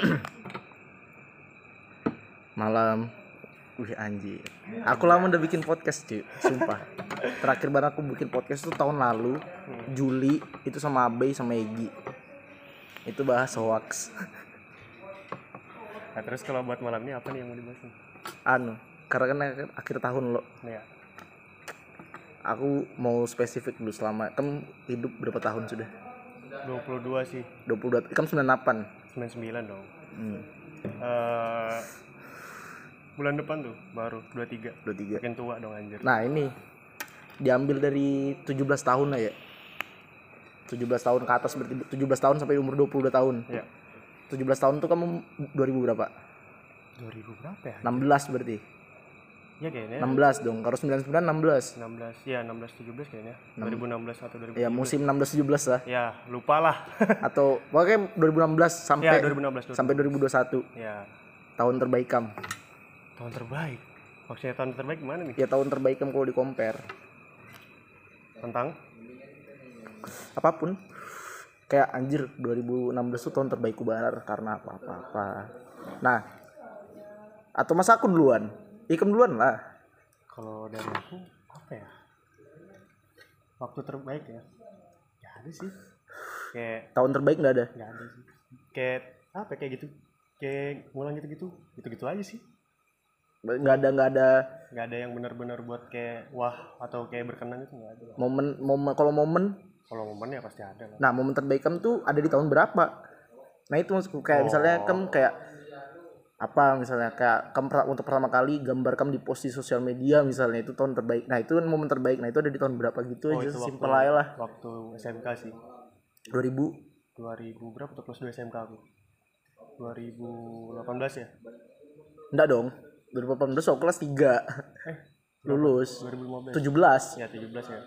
malam. Wih anjir. Aku lama udah bikin podcast cuy sumpah. Terakhir banget aku bikin podcast itu tahun lalu. Juli. Itu sama Abe sama Egi. Itu bahas hoax. Nah, terus kalau buat malam ini apa nih yang mau dibahas? Anu karena kan akhir- tahun lo. Ya. aku mau spesifik dulu selama kan hidup berapa tahun sudah? 22 sih, 22 kan 98 99 dong. hmm, Eh bulan depan tuh baru 23. 23 Makin tua dong anjir. Nah ini diambil dari 17 tahun lah ya 17 tahun ke atas berarti 17 tahun sampai umur 22 tahun Ya. 17 tahun tuh kamu 2000 berapa? 2000 berapa ya? 16 berarti Ya kayaknya. 16 dong. Kalau 99 16 16 ya 16 17 kayaknya. 2016 atau 2017 ya musim 16 17 lah. Ya lupa lah. Atau pokoknya 2016 sampai ya 2016 sampai 2021 ya tahun terbaik kam tahun terbaik? Maksudnya tahun terbaik gimana nih? Ya tahun terbaik kam kalau di compare tentang? Apa pun. Kayak anjir 2016 tuh tahun terbaikku banar karena apa apa apa nah atau masa aku duluan ikam duluan lah. Kalau dari aku apa ya? Waktu terbaik ya? Ya ada sih. Kayak tahun terbaik nggak ada? Nggak ada sih. Kayak apa ya, kayak gitu. Kayak ngulang gitu gitu gitu gitu aja sih. Nggak ada nggak ada nggak ada yang benar-benar buat kayak wah atau kayak berkenan itu nggak ada. momen momen kalau momen? Kalau momen ya pasti ada lah. Nah momen terbaik kamu tuh ada di tahun berapa? Nah itu maksudku. Kayak misalnya kamu kayak apa misalnya kayak kamu untuk pertama kali gambar kamu di post di sosial media misalnya itu tahun terbaik. Nah itu kan momen terbaik. Nah itu ada di tahun berapa gitu Oh, aja simpel aja lah. waktu SMK sih. 2000 2000 berapa tuh kelas 2 SMK aku? 2018 ya? Enggak dong. 2018 aku kelas 3 eh lulus. 2015 17 ya 17 ya.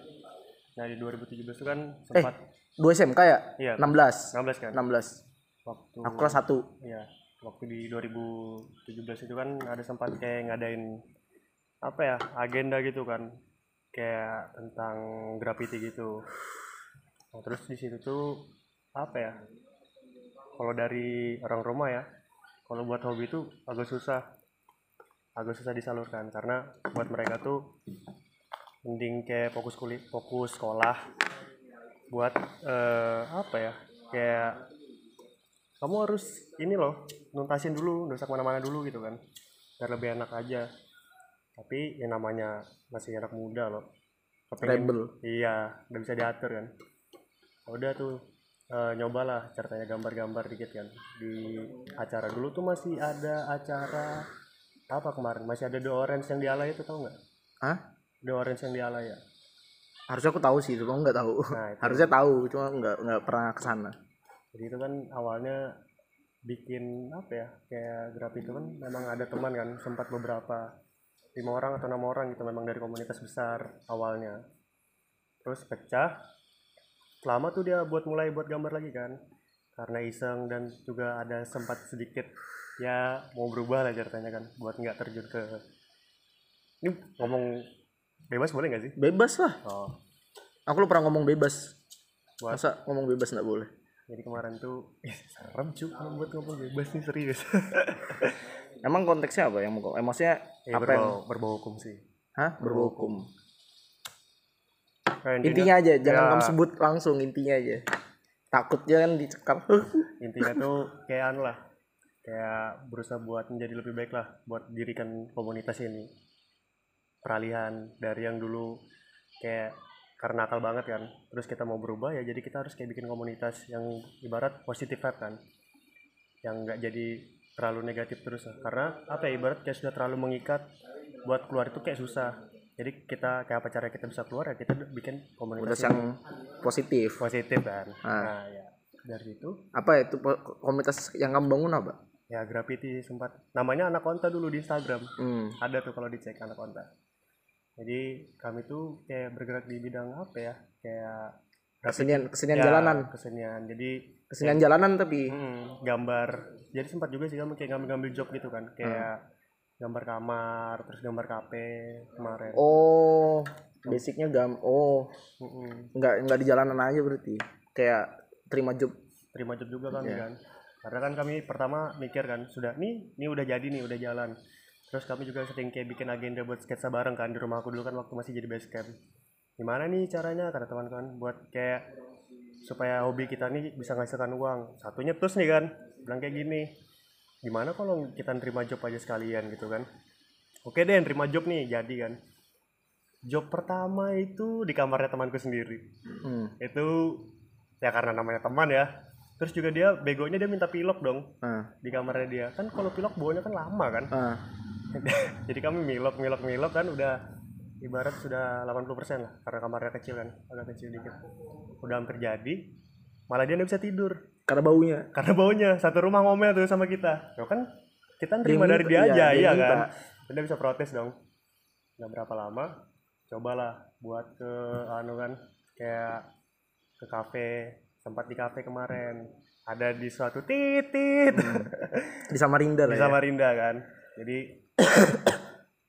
Nah di 2017 itu kan eh sempat 2 SMK ya? Iya. 16 16 kan? 16 waktu aku kelas 1 ya waktu di 2017 itu kan ada sempat kayak ngadain apa ya agenda gitu kan. Kayak tentang graffiti gitu. Nah, terus di situ tuh apa ya kalau dari orang Roma ya kalau buat hobi itu agak susah. Agak susah disalurkan karena buat mereka tuh mending kayak fokus kulit fokus sekolah buat eh, apa ya kayak kamu harus ini loh nuntasin dulu nggak usah ke mana-mana dulu gitu kan. Biar lebih enak aja. Tapi yang namanya masih anak muda loh. Kepengen- rebel. Iya udah bisa diatur kan. Udah tuh eh, nyobalah ceritanya gambar-gambar dikit kan. Di acara dulu tuh masih ada acara apa kemarin? Masih ada The Orange yang di Alay itu tau nggak? Hah? The Orange yang di Alay ya? Harusnya aku tahu sih cuma nggak tahu. Nah, itu. harusnya tahu cuma nggak nggak pernah ke sana jadi itu kan awalnya bikin apa ya kayak grafik itu kan memang ada teman kan sempat beberapa lima orang atau enam orang gitu memang dari komunitas besar awalnya. Terus pecah lama tuh dia buat mulai buat gambar lagi kan. Karena iseng dan juga ada sempat sedikit ya mau berubah lah ceritanya kan buat nggak terjun ke ini ngomong bebas boleh nggak sih? Bebas lah. Oh. Aku lu pernah ngomong bebas. Buat- masa ngomong bebas nggak boleh jadi kemarin tuh eh, serem cuy kalau buat ngomong bebas nih serius emang konteksnya apa yang mau eh, maksudnya Ya, apa yang berbau, berbau hukum sih. hah berhukum Nah, intinya, intinya aja jangan ya. kamu sebut langsung intinya aja takutnya kan dicekam intinya tuh kayak anu lah. Kayak berusaha buat menjadi lebih baik lah buat dirikan komunitas ini. Peralihan dari yang dulu kayak karena akal banget kan. Terus kita mau berubah ya jadi kita harus kayak bikin komunitas yang ibarat positif vibe kan. Yang nggak jadi terlalu negatif terus lah. Karena apa ya ibarat kayak sudah terlalu mengikat buat keluar itu kayak susah. Jadi kita kayak apa cara kita bisa keluar ya kita bikin komunitas komunitas yang positif positif kan Ah. nah ya dari itu apa itu komunitas yang kamu bangun apa ya graffiti sempat namanya anak konta dulu di Instagram hmm. ada tuh kalau dicek anak konta jadi kami tuh kayak bergerak di bidang apa ya? Kayak kesenian kesenian ya, jalanan. kesenian. Jadi kesenian jalanan tapi. Hmm, gambar. Jadi sempat juga sih kami kayak ngambil-ngambil job gitu kan? Kayak gambar kamar terus gambar kafe kemarin. Oh basicnya gam oh. Mm-mm. nggak nggak di jalanan aja berarti? Kayak terima job. Terima job juga kami Iya. kan? Karena kan kami pertama mikir kan sudah nih ini udah jadi nih udah jalan terus kami juga sering kayak bikin agenda buat sketsa bareng kan di rumah aku dulu kan waktu masih jadi base camp. Gimana nih caranya kata teman-teman buat kayak supaya hobi kita nih bisa ngasilkan uang. Satunya terus nih kan bilang kayak gini gimana kalau kita nerima job aja sekalian gitu kan. Oke deh nerima job nih jadi kan. Job pertama itu di kamarnya temanku sendiri. Hmm. itu ya karena namanya teman ya. Terus juga dia begonya dia minta pilok dong Ah. di kamarnya dia. Kan kalau pilok baunya kan lama kan. Ah. jadi kami milok milok milok kan udah ibarat sudah 80% lah karena kamarnya kecil kan agak kecil dikit. Udah hampir jadi malah dia nggak bisa tidur. Karena baunya. karena baunya satu rumah ngomel tuh sama kita. Ya kan kita terima dari dia iya, aja iya minta. kan? Dia bisa protes dong. Nggak berapa lama cobalah buat ke anu kan kayak ke kafe sempat di kafe kemarin. Ada di suatu titit Di Samarinda lah di ya. Samarinda kan. Jadi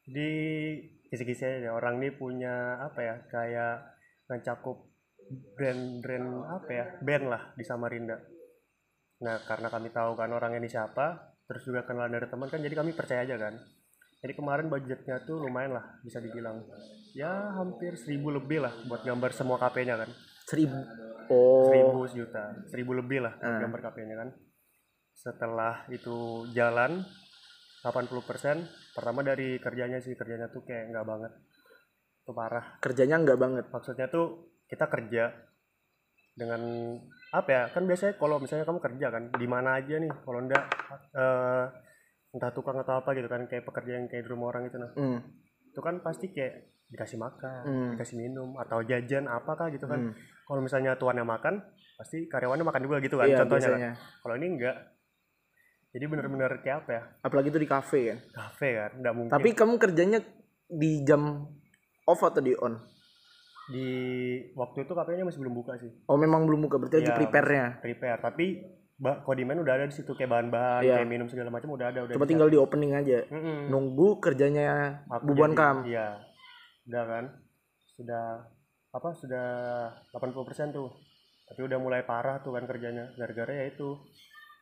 di kisi-kisi aja orang ini punya apa ya kayak mencakup brand-brand apa ya band lah di Samarinda nah karena kami tahu kan orangnya ini siapa terus juga kenalan dari teman kan jadi kami percaya aja kan jadi kemarin budgetnya tuh lumayan lah bisa dibilang ya hampir seribu lebih lah buat gambar semua KP-nya kan Seribu. Oh. seribu sejuta seribu lebih lah buat Ah. gambar KP-nya kan setelah itu jalan 80% pertama dari kerjanya sih kerjanya tuh kayak nggak banget itu parah Kerjanya enggak banget. maksudnya tuh kita kerja dengan apa ya kan biasanya kalau misalnya kamu kerja kan di mana aja nih kalau enggak eh, entah tukang atau apa gitu kan kayak pekerja yang kayak di rumah orang itu nah Hmm. itu kan pasti kayak dikasih makan Hmm. dikasih minum atau jajan apakah gitu kan Hmm. kalau misalnya tuannya makan pasti karyawannya makan juga gitu kan Iya, contohnya kan. kalau ini enggak jadi bener-bener kayak apa ya Apalagi itu di kafe kan. kafe kan nggak mungkin Tapi kamu kerjanya di jam off atau di on? di waktu itu kafenya masih belum buka sih Oh memang belum buka berarti lagi Iya, prepare-nya. prepare tapi kondimen udah ada di situ kayak bahan-bahan Iya. kayak minum segala macam udah ada udah Cuma bisa. tinggal di opening aja. Mm-mm. Nunggu kerjanya Aku Bubuan jadi- Kam. iya udah kan sudah apa sudah 80% tuh tapi udah mulai parah tuh kan kerjanya gara-gara ya itu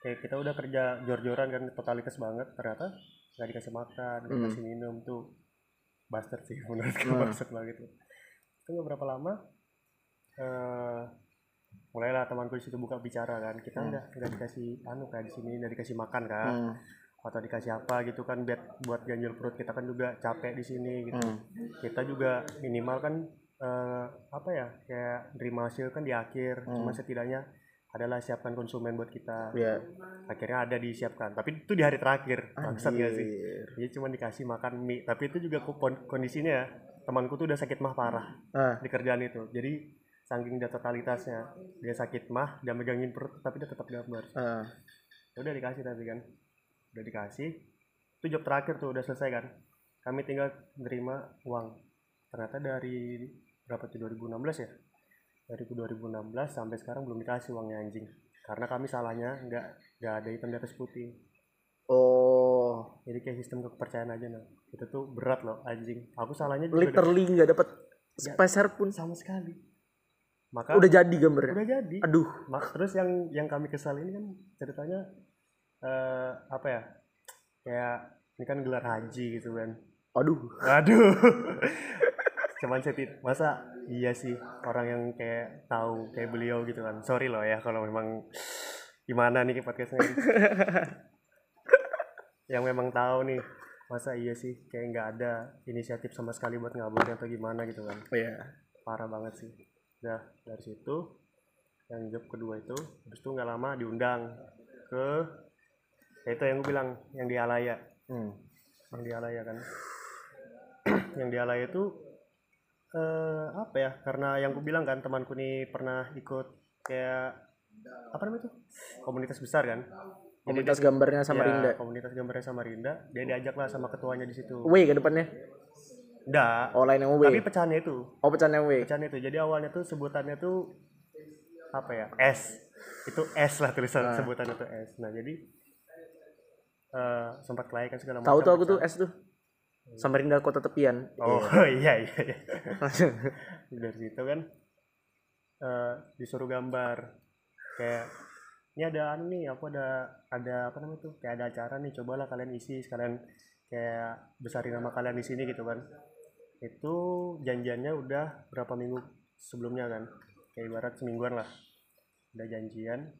kayak kita udah kerja jor-joran kan totalitas banget ternyata nggak dikasih makan nggak Hmm. dikasih minum tuh bastard sih menurutku Hmm. bastard banget tuh itu nggak berapa lama eh mulailah temanku di situ buka bicara kan kita Hmm. nggak nggak dikasih anu kayak di sini nggak dikasih makan kan Hmm. atau dikasih apa gitu kan buat buat ganjil perut kita kan juga capek di sini gitu Hmm. kita juga minimal kan eh, apa ya kayak terima hasil kan di akhir Hmm. cuma setidaknya adalah siapkan konsumen buat kita. Ya. akhirnya ada disiapkan. Tapi itu di hari terakhir bangsat gak sih jadi cuma dikasih makan mie. Tapi itu juga kupon- kondisinya ya temanku tuh udah sakit mah parah Ah, di kerjaan itu. Jadi saking dia totalitasnya dia sakit mah dia megangin perut tapi dia tetap gambar. Ah. Ya udah dikasih tapi kan. Udah dikasih. Itu job terakhir tuh udah selesai kan. Kami tinggal nerima uang. Ternyata dari berapa tuh 2016 ya dari 2016 sampai sekarang belum dikasih uangnya anjing. Karena kami salahnya nggak nggak ada hitam di atas putih Oh, jadi kayak sistem kepercayaan aja nah itu tuh berat loh anjing. Aku salahnya juga literally nggak dapat sepeser pun. sama sekali. Maka Udah jadi gambarnya. udah jadi. Aduh. Mak- terus yang yang kami kesal ini kan ceritanya eh apa ya? Kayak ini kan gelar haji gitu kan Aduh. aduh cuman saya masa iya sih orang yang kayak tahu kayak beliau gitu kan. Sorry loh ya kalau memang gimana nih podcastnya yang memang tahu nih masa iya sih kayak nggak ada inisiatif sama sekali buat ngabarin atau gimana gitu kan. Oh ya. parah banget sih. Nah dari situ yang job kedua itu habis itu nggak lama diundang ke ya itu yang gue bilang yang di Alaya. Hmm. yang di Alaya kan. Yang di Alaya itu eh, apa ya karena yang gue bilang kan temanku nih pernah ikut kayak apa namanya itu komunitas besar kan Jadi Komunitas gambarnya sama ya, Rinda. komunitas gambarnya sama Rinda dia diajak lah sama ketuanya di situ W ke depannya. enggak Oh, lain yang W. tapi pecahannya itu Oh, pecahannya W. pecahan itu jadi awalnya tuh sebutannya tuh apa ya S itu S lah tulisan Ah. sebutannya tuh S nah jadi eh, sempat kelayakan segala macam Tahu tuh aku tuh S tuh. Samarinda kota tepian. oh iya. iya, iya. dari situ kan eh, disuruh gambar. Kayak ini ada anu nih apa ada ada apa namanya tuh kayak ada acara nih cobalah kalian isi sekalian kayak besarin nama kalian di sini gitu kan. Itu janjiannya udah berapa minggu sebelumnya kan kayak ibarat semingguan lah. Udah janjian.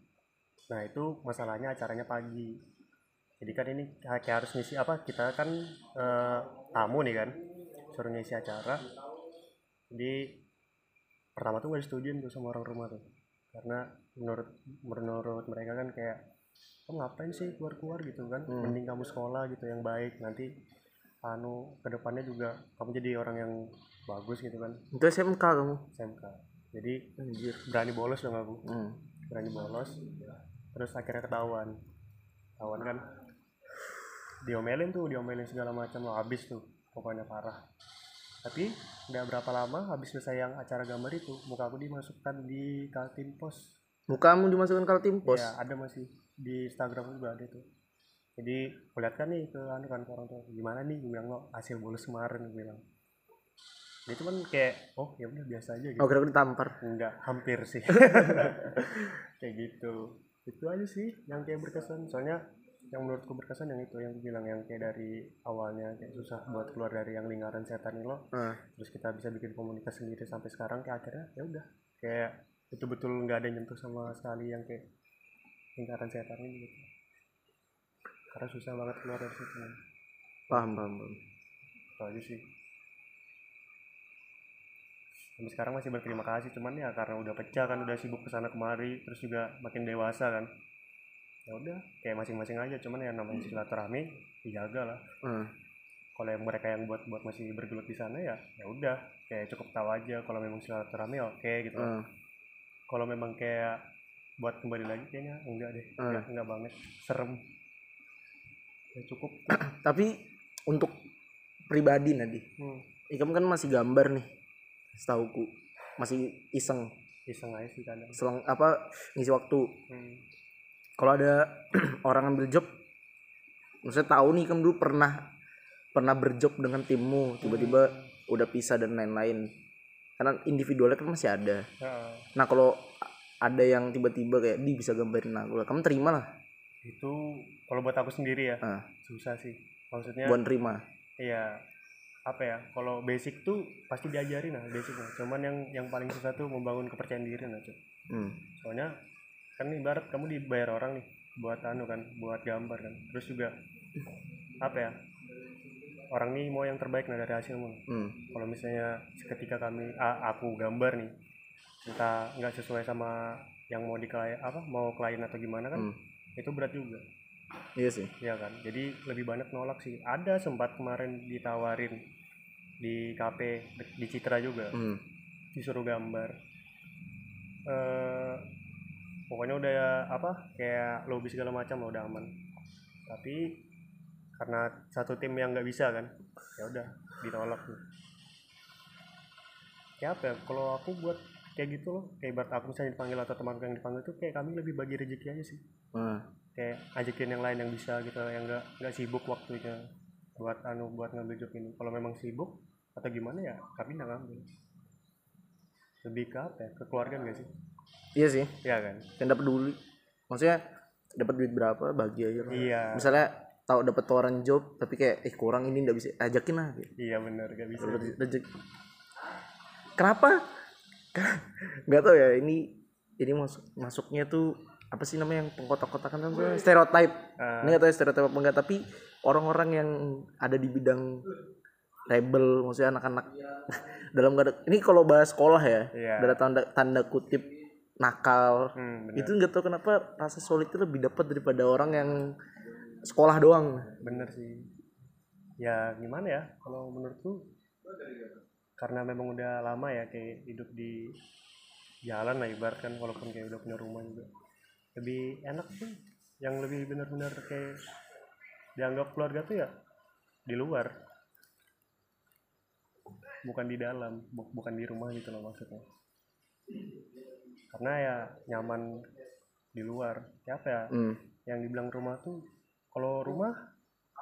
Nah itu masalahnya acaranya pagi jadi kan ini kayak harus ngisi apa kita kan eh, tamu nih kan suruh ngisi acara. Jadi pertama tuh gak disetujuin tuh sama orang rumah tuh. Karena menurut menurut mereka kan kayak kamu ngapain sih keluar keluar gitu kan. Hmm. mending kamu sekolah gitu yang baik nanti anu ke depannya juga kamu jadi orang yang bagus gitu kan. Itu SMK kamu? SMK jadi anjir. berani bolos dong aku. Hmm. berani bolos terus akhirnya ketahuan. Ketahuan kan diomelin tuh diomelin segala macam lo habis tuh pokoknya parah. Tapi nggak berapa lama habis selesai yang acara gambar itu muka aku dimasukkan di Kaltim Pos. Mukamu dimasukkan ke tim pos? Ya ada masih di Instagram juga ada tuh. Jadi aku lihat kan nih ke anu kan ke orang tua gimana nih? Gue bilang lo hasil bolos kemarin gue bilang. Dia cuman kayak oh ya udah biasa aja gitu. Oh kira ditampar? Enggak hampir sih. Kayak gitu. Itu aja sih yang kayak berkesan. Soalnya yang menurutku berkesan yang itu yang bilang yang kayak dari awalnya kayak susah buat keluar dari yang lingkaran setan ini loh. Nah, terus kita bisa bikin komunitas sendiri sampai sekarang kayak akhirnya ya udah kayak betul-betul nggak ada yang nyentuh sama sekali yang kayak lingkaran setan ini gitu. Karena susah banget keluar dari situ paham paham paham. Itu aja sih. Sampai sekarang masih berterima kasih cuman ya karena udah pecah kan udah sibuk ke sana kemari terus juga makin dewasa kan ya udah kayak masing-masing aja. Cuman ya namanya silaturahmi dijaga lah. Hmm. kalau yang mereka yang buat buat masih bergelut di sana ya ya udah. Kayak cukup tahu aja kalau memang silaturahmi oke gitu. Hmm. kalau memang kayak buat kembali lagi kayaknya enggak deh. Hmm. enggak, enggak banget. Serem. Ya cukup. Tapi untuk pribadi Nadi. Hmm. Ikam kan masih gambar nih setauku. Masih iseng. Iseng aja sih kadang. Selang apa ngisi waktu. Hmm. Kalau ada orang ambil job maksudnya tahu nih kamu dulu pernah pernah berjob dengan timmu tiba-tiba udah pisah dan lain-lain. Karena individualnya kan masih ada. Ya, nah kalau ada yang tiba-tiba kayak di bisa gambarin aku lah kamu terima lah. Itu kalau buat aku sendiri ya Ah. susah sih. Maksudnya buat terima. Iya. Apa ya kalau basic tuh pasti diajarin lah basicnya cuman yang yang paling susah tuh membangun kepercayaan diri nah Cuk. hmm. soalnya kan ibarat kamu dibayar orang nih buat anu kan buat gambar kan. Terus juga apa ya orang nih mau yang terbaik nah dari hasilmu. Hmm. kalau misalnya ketika kami a- aku gambar nih entah nggak sesuai sama yang mau di apa mau klien atau gimana kan Hmm. itu berat juga. Iya sih. Ya kan? Jadi lebih banyak nolak sih. Ada sempat kemarin ditawarin di KP di- di Citra juga. Hmm. disuruh gambar. Eh pokoknya udah apa kayak lobby segala macam lah udah aman. Tapi karena satu tim yang nggak bisa kan ya udah ditolak tuh. Kayak apa ya kalau aku buat kayak gitu loh kayak ibarat aku misalnya dipanggil atau temanku yang dipanggil tuh kayak kami lebih bagi rezeki aja sih. Nah, kayak ajakin yang lain yang bisa gitu yang nggak nggak sibuk waktunya buat anu buat ngambil job ini. Kalau memang sibuk atau gimana ya kami nggak ngambil. Lebih ke apa ya ke keluarga nggak sih iya sih Iya kan yang dapat dulu maksudnya dapat duit berapa bagi aja lah iya misalnya tahu dapat tawaran job tapi kayak eh kurang ini nggak bisa ajakin lah gitu. iya benar gak bisa rezeki. kenapa nggak tahu ya ini ini masuk masuknya tuh apa sih namanya yang pengkotak-kotakan kan tuh stereotype Ah. ini nggak tahu ya stereotype apa enggak tapi orang-orang yang ada di bidang rebel maksudnya anak-anak dalam nggak ada ini kalau bahas sekolah ya Iya. ada tanda tanda kutip nakal. Hmm, bener itu nggak tahu kenapa rasa solid itu lebih dapat daripada orang yang sekolah doang. Bener sih. Ya gimana ya? Kalau menurutku karena memang udah lama ya kayak hidup di jalan lah ibarat kan walaupun kayak udah punya rumah juga. Lebih enak sih. Yang lebih benar-benar kayak dianggap keluarga tuh ya di luar. Bukan di dalam bu- bukan di rumah gitu loh maksudnya karena ya nyaman di luar. Ya apa ya? Hmm. yang dibilang rumah tuh kalau rumah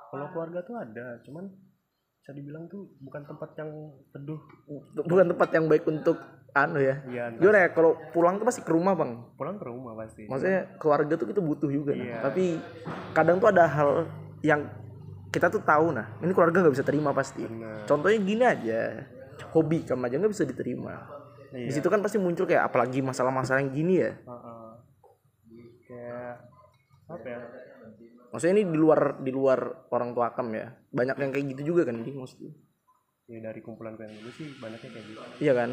kalau keluarga tuh ada. Cuman bisa dibilang tuh bukan tempat yang teduh bukan tempat yang baik untuk anu ya. Iya gimana ya kalau pulang tuh pasti ke rumah bang? Pulang ke rumah pasti. Maksudnya keluarga tuh kita butuh juga. Nah. Iya. tapi kadang tuh ada hal yang kita tuh tahu nah ini keluarga nggak bisa terima pasti. Bener. contohnya gini aja hobi kamu aja nggak bisa diterima di iya situ kan pasti muncul kayak apalagi masalah-masalah yang gini ya. Heeh. kayak apa ya? Maksudnya ini di luar di luar orang tua akam ya. Banyak yang kayak gitu juga kan di maksudnya? Ya dari kumpulan yang dulu sih banyaknya kayak gitu. Iya kan?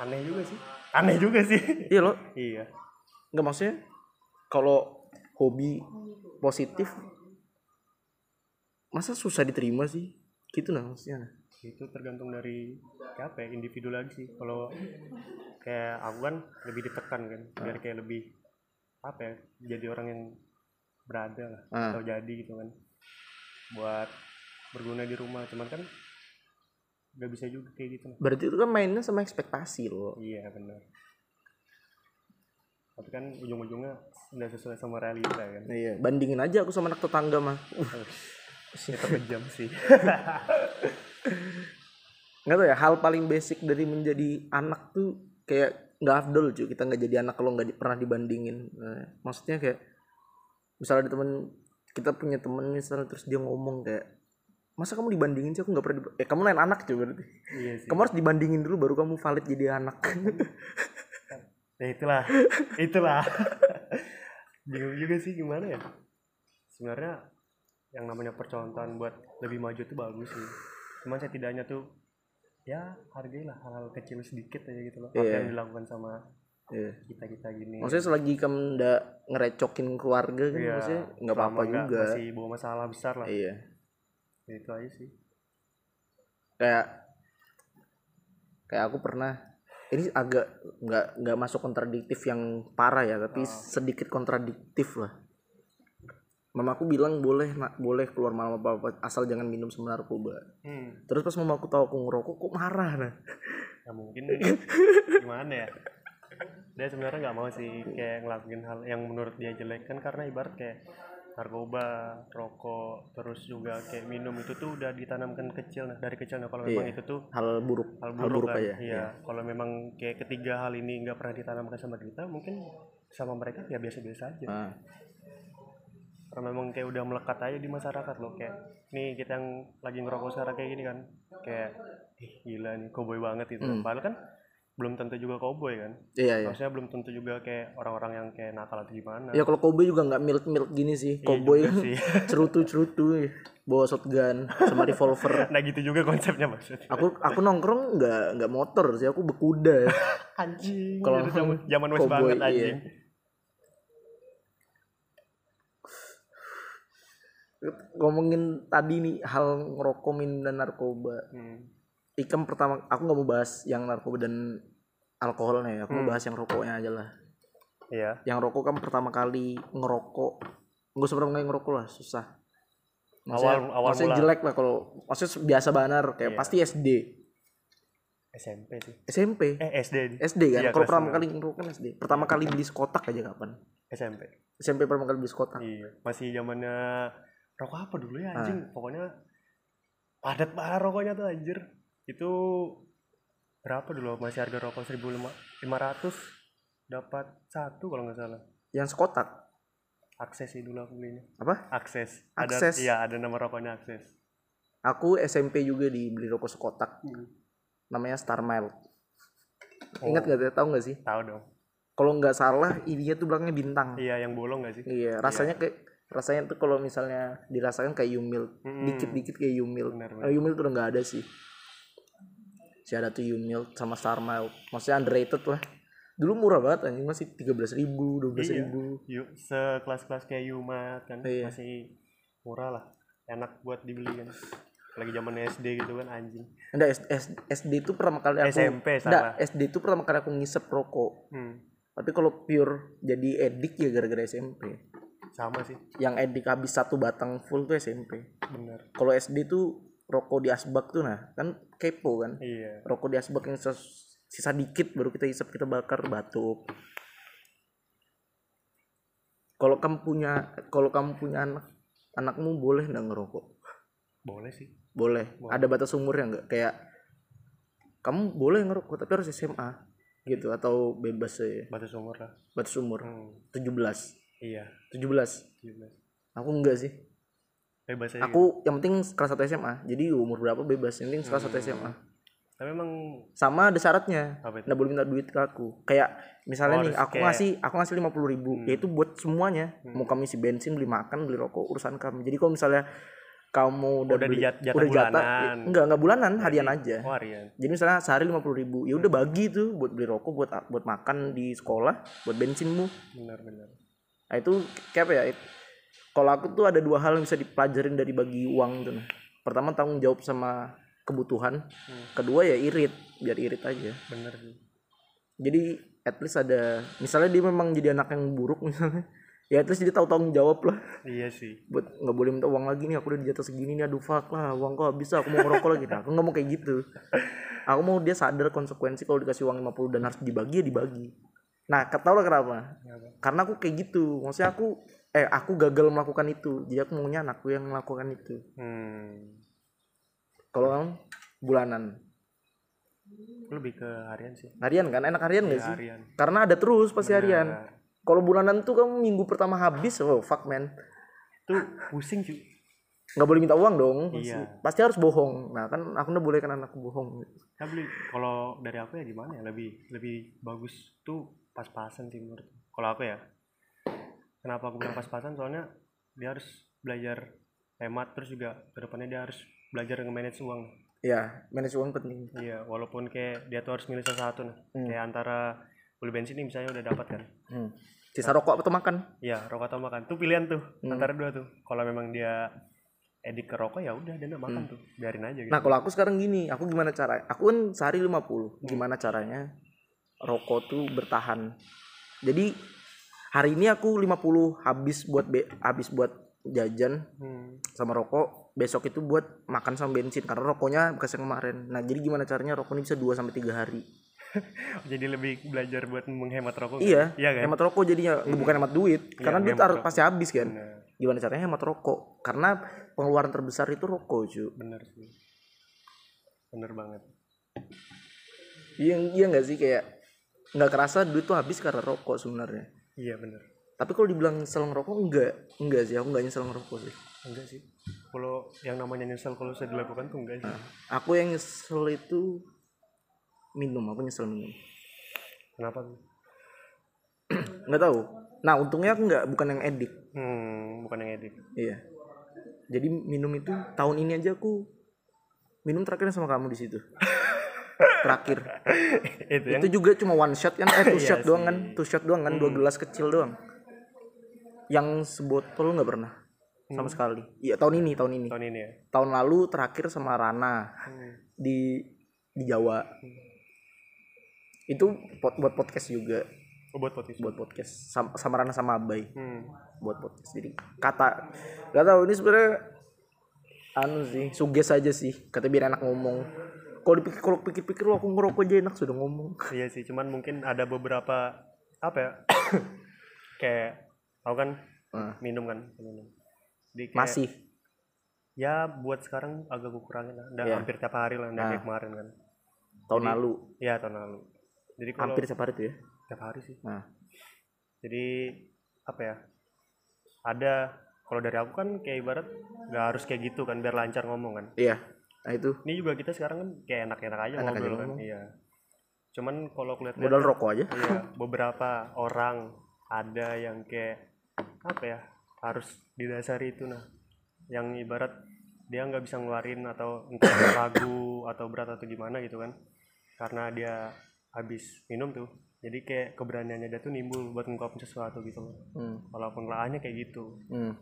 Aneh juga sih. Aneh juga sih. Iya loh iya. Nggak maksudnya kalau hobi positif masa susah diterima sih? Gitu nah maksudnya. Itu tergantung dari apa ya individu lagi sih. Kalau kayak aku kan lebih ditekan kan biar kayak lebih apa ya jadi orang yang berada lah Ah. atau jadi gitu kan. Buat berguna di rumah cuman kan nggak bisa juga kayak gitu. Berarti itu kan mainnya sama ekspektasi loh iya benar tapi kan ujung-ujungnya nggak sesuai sama realita kan. Iya bandingin aja aku sama anak tetangga mah. Uh, itu kejam sih nggak tahu ya hal paling basic dari menjadi anak tuh kayak nggak afdol cuy. Kita nggak jadi anak kalau nggak di- pernah dibandingin. Nah, maksudnya kayak misalnya ada temen kita punya temen misalnya terus dia ngomong kayak masa kamu dibandingin sih? Aku nggak pernah diba- eh kamu lain anak cuy berarti. Iya sih. Kamu harus dibandingin dulu baru kamu valid jadi anak. Ya itulah. Itulah. Bingung juga sih gimana ya. Sebenarnya yang namanya percontohan buat lebih maju tuh bagus sih cuman setidaknya tuh ya hargailah hal-hal kecil sedikit aja gitu loh. Apa Iya. yang dilakukan sama Iya. kita kita gini. Maksudnya selagi kamu nggak ngerecokin keluarga kan Iya, maksudnya nggak apa-apa juga. masih bawa masalah besar lah. Iya. Ya itu aja sih. Kayak kayak aku pernah ini agak nggak nggak masuk kontradiktif yang parah ya tapi sedikit kontradiktif lah mama aku bilang boleh nak. Boleh keluar malam apa apa asal jangan minum sama narkoba hmm. terus pas mama aku tahu aku ngerokok kok marah nah ya mungkin. Gimana ya? Dia sebenarnya nggak mau sih kayak ngelakuin hal yang menurut dia jelek. Kan karena ibarat kayak narkoba rokok terus juga kayak minum itu tuh udah ditanamkan kecil. Nah dari kecil. Nah kalau memang Iya. itu tuh hal buruk. Hal hal buruk, buruk kan. aja iya. Kalau memang kayak ketiga hal ini nggak pernah ditanamkan sama kita mungkin sama mereka ya biasa-biasa aja. Nah, karena memang kayak udah melekat aja di masyarakat loh kayak nih kita yang lagi ngerokok sekarang kayak gini kan. Kayak ih gila nih cowboy banget itu Hmm. padahal kan belum tentu juga cowboy kan. Iya iya. Maksudnya belum tentu juga kayak orang-orang yang kayak nakal atau gimana. Ya kalau cowboy juga nggak milk milk gini sih. Iya kan sih. cerutu cerutu bawa shotgun sama revolver. Nah gitu juga konsepnya maksudnya. Aku aku nongkrong nggak nggak motor sih aku berkuda. Anjing Kalau zaman zaman west cowboy, banget iya. Ngomongin tadi nih hal ngerokok minum dan narkoba. Hmm. ikam pertama aku nggak mau bahas yang narkoba dan alkoholnya ya aku Hmm. mau bahas yang rokoknya aja lah. Iya. Yang rokok kan pertama kali ngerokok. Nggak usah pernah ngerokok lah susah. Maksudnya, Awal- awal maksudnya mula. jelek lah kalau maksudnya biasa banar kayak Iya. pasti SD SMP sih. SMP eh SD SD kan? Iya, kalau pertama kali ngerokok kan SD pertama kali beli sekotak aja kapan? SMP SMP pertama kali beli sekotak. Iya masih zamannya rokok apa dulu ya Ah. anjing? Pokoknya padat banget rokoknya tuh anjir. Itu berapa dulu? Masih harga rokok 1500 dapat satu kalau nggak salah. Yang sekotak? Akses sih dulu aku belinya. Apa? Akses. Akses. ada iya ada nama rokoknya akses. Aku SMP juga dibeli rokok sekotak. Namanya Star ingat Oh. gak tahu nggak sih? Tahu dong. Kalau nggak salah ininya tuh belakangnya bintang. Iya yang bolong nggak sih? Iya rasanya kayak rasanya tuh kalau misalnya dirasakan kayak Yumil Mm-mm. dikit-dikit kayak Yumil Eh, Yumil tuh udah nggak ada sih. Si ada tuh Yumil sama Star Mild maksudnya underrated lah. Dulu murah banget anjing masih tiga belas ribu dua belas ribu. Yuk sekelas-kelas kayak Yumat kan Iya. masih murah lah. Enak buat dibeli kan. Lagi zaman SD gitu kan anjing. Enggak, SD itu pertama kali aku SMP Enggak, salah. SD itu pertama kali aku ngisep rokok. Hmm, tapi kalau pure jadi edik ya gara-gara SMP sama sih. Yang edik habis satu batang full tuh SMP bener. Kalau SD tuh rokok di asbak tuh nah kan kepo kan? Iya. Rokok di asbak yang ses- sisa dikit baru kita isap kita bakar batuk. Kalau kamu punya kalau kamu punya anak anakmu boleh nggak ngerokok? Boleh sih. Boleh. Ada batas umurnya nggak? Kayak kamu boleh ngerokok tapi harus SMA gitu atau bebas ya? Batas umur lah. Batas umur. Hmm. 17 iya. 17 17. aku enggak sih. Bebas aja aku yang penting kelas 1 SMA jadi umur berapa bebas yang penting kelas 1 SMA tapi emang sama ada syaratnya apa itu? nggak boleh minta duit ke aku. Kayak misalnya Oh, nih aku kayak- ngasih aku ngasih lima puluh ribu ya itu buat semuanya. Mau kami isi bensin beli makan beli rokok urusan kami jadi kalau misalnya kamu udah, Udah beli- dijat- jatah udah jatah bulanan. enggak enggak bulanan harian aja. Oh harian. Jadi misalnya sehari lima puluh ribu ya udah bagi tuh buat beli rokok buat buat makan di sekolah buat bensinmu. Benar benar nah itu kayak apa ya? Kalau aku tuh ada dua hal yang bisa dipelajarin dari bagi uang tuh nah. pertama tanggung jawab sama kebutuhan. Kedua ya irit. Biar irit aja. Benar sih. Jadi at least ada misalnya dia memang jadi anak yang buruk misalnya. Ya least dia tahu tanggung jawab lah. Iya sih. Buat nggak boleh minta uang lagi nih aku udah dijatah segini nih aduh fuck lah uang kok habis aku mau ngerokok lagi. Nah, aku nggak mau kayak gitu. Aku mau dia sadar konsekuensi kalau dikasih uang 50 dan harus dibagi ya dibagi nah tau lah kenapa? Kenapa? karena aku kayak gitu. Maksudnya aku eh aku gagal melakukan itu. Jadi aku maunya anakku yang melakukan itu. Hmm. Kalau kamu bulanan? Lebih ke harian sih. Harian kan? Enak harian gak Ya, sih? harian. Karena ada terus pasti harian. Benar. kalau bulanan tuh kamu minggu pertama habis oh fuck man. Tuh pusing cuy nggak boleh minta uang dong. Pasti, Iya. pasti harus bohong. Nah kan aku udah boleh kan anakku bohong. Beli kalau dari aku ya gimana ya? Lebih lebih bagus tuh pas-pasan sih menurut kalau aku ya kenapa aku bilang pas-pasan? Soalnya dia harus belajar hemat terus juga ke depannya dia harus belajar nge-manage uang. Ya manage uang penting. Iya walaupun kayak dia tuh harus milih salah satu nah kayak antara beli bensin nih misalnya udah dapat kan. Hmm. sisa rokok atau makan? Iya rokok atau makan. Tuh pilihan tuh antara dua tuh. Kalau memang dia edik ke rokok ya udah dia makan tuh. Biarin aja gitu. nah kalau aku sekarang gini aku gimana cara? Aku kan sehari 50 gimana caranya rokok tuh bertahan. Jadi hari ini aku 50 habis buat be- habis buat jajan Hmm. sama rokok. Besok itu buat makan sama bensin karena rokoknya bekas yang kemarin. Nah jadi gimana caranya rokok ini bisa 2 sampai tiga hari? Jadi lebih belajar buat menghemat rokok kan? iya iya kan? hemat rokok jadinya. Bukan hemat duit karena duit harus pasti habis kan? Nah, gimana caranya hemat rokok? Karena pengeluaran terbesar itu rokok cu. Bener sih. Bener banget. Iya iya nggak sih? Kayak nggak kerasa duit tuh habis karena rokok sebenarnya. Iya bener. Tapi kalau dibilang nyesel ngerokok enggak enggak sih. Aku enggak nyesel ngerokok sih. Enggak sih. Kalau yang namanya nyesel kalau saya dilakukan tuh enggak sih. Aku yang nyesel itu minum. Aku nyesel minum. Kenapa tuh? Nggak tahu. Nah untungnya aku nggak bukan yang edik hmm bukan yang edik iya. Jadi minum itu tahun ini aja aku minum terakhir sama kamu di situ terakhir. Itu yang itu juga cuma one shot kan? Eh two Iya shot doang kan? two shot doang kan? Dua gelas kecil doang. Yang sebotol nggak pernah? Sama sekali. Iya tahun ini tahun ini. Tahun ini ya? Tahun lalu terakhir sama Rana. Hmm. di di Jawa. Itu pot, buat podcast juga. Oh, buat podcast. Buat podcast. Sama, sama Rana sama Abai. Hmm. buat podcast. Jadi kata nggak tahu ini sebenarnya anu sih suges aja sih. Kata biar enak ngomong kalau dipikir kalau pikir-pikir "Wah, aku ngerokok aja enak sudah ngomong. Iya sih cuman mungkin ada beberapa apa ya kayak aku kan? Nah, minum kan minum. Jadi kayak, masih? Ya buat sekarang agak gue kurangin lah udah Iya. hampir tiap hari lah udah Nah. kayak kemarin kan. Tahun lalu? Iya tahun lalu. Jadi kalau hampir setiap hari tuh ya? Tiap hari sih. Nah jadi apa ya ada kalau dari aku kan kayak ibarat nggak harus kayak gitu kan biar lancar ngomong kan. Iya nah itu. Ini juga kita sekarang kan kayak enak-enak aja Enak aja ngobrol kan iya. Cuman kalau kulihat modal rokok aja. iya beberapa orang ada yang kayak apa ya harus didasari itu nah. Yang ibarat dia nggak bisa ngeluarin atau entah lagu atau berat atau gimana gitu kan karena dia habis minum tuh. Jadi kayak keberaniannya dia tuh nimbul buat ngungkapin sesuatu gitu loh. Hmm. walaupun lahannya kayak gitu. Hmm.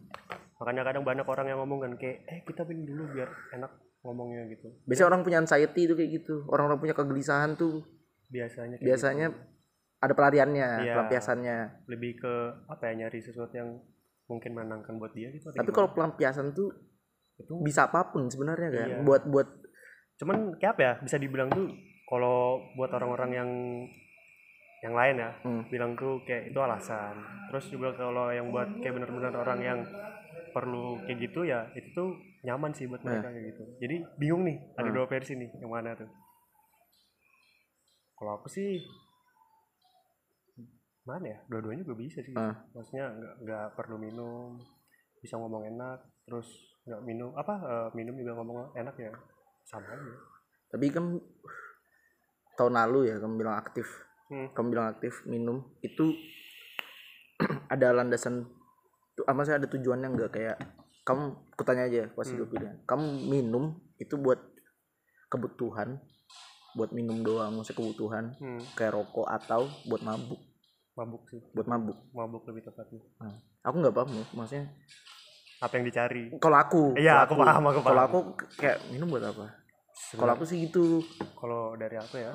makanya kadang banyak orang yang ngomong kan kayak eh kita minum dulu biar enak ngomongnya gitu biasanya orang punya anxiety tuh kayak gitu orang-orang punya kegelisahan tuh biasanya kayak biasanya ada pelariannya Iya. pelampiasannya gitu. lebih ke apa ya nyari sesuatu yang mungkin menangkan buat dia gitu tapi kalau pelampiasan tuh itu bisa apa pun sebenarnya kan Iya. buat buat cuman kayak apa ya bisa dibilang tuh kalau buat orang-orang yang yang lain ya Hmm. bilang tuh kayak itu alasan terus juga kalau yang buat kayak benar-benar orang yang perlu kayak gitu ya itu tuh nyaman sih buat mereka kayak gitu. Jadi bingung nih ada Hmm. dua versi nih yang mana tuh? Kalau aku sih mana ya? Dua-duanya juga bisa sih. Ah. maksudnya nggak nggak perlu minum bisa ngomong enak terus nggak minum apa eh, minum juga ngomong enak ya sama aja. Tapi kan tahun lalu ya kamu bilang aktif. Hmm. kamu bilang aktif minum itu ada landasan apa sih ada tujuannya nggak kayak kamu kutanya aja pas Hmm. pilihan kamu minum itu buat kebutuhan buat minum doang maksudnya kebutuhan Hmm, kayak rokok atau buat mabuk. Mabuk sih. Buat mabuk. Mabuk lebih tepatnya. Nah, aku nggak paham ya, maksudnya apa yang dicari? Kalau aku Iya, kalau aku paham, aku kalau aku kayak minum buat apa? Kalau aku sih gitu. Kalau dari aku ya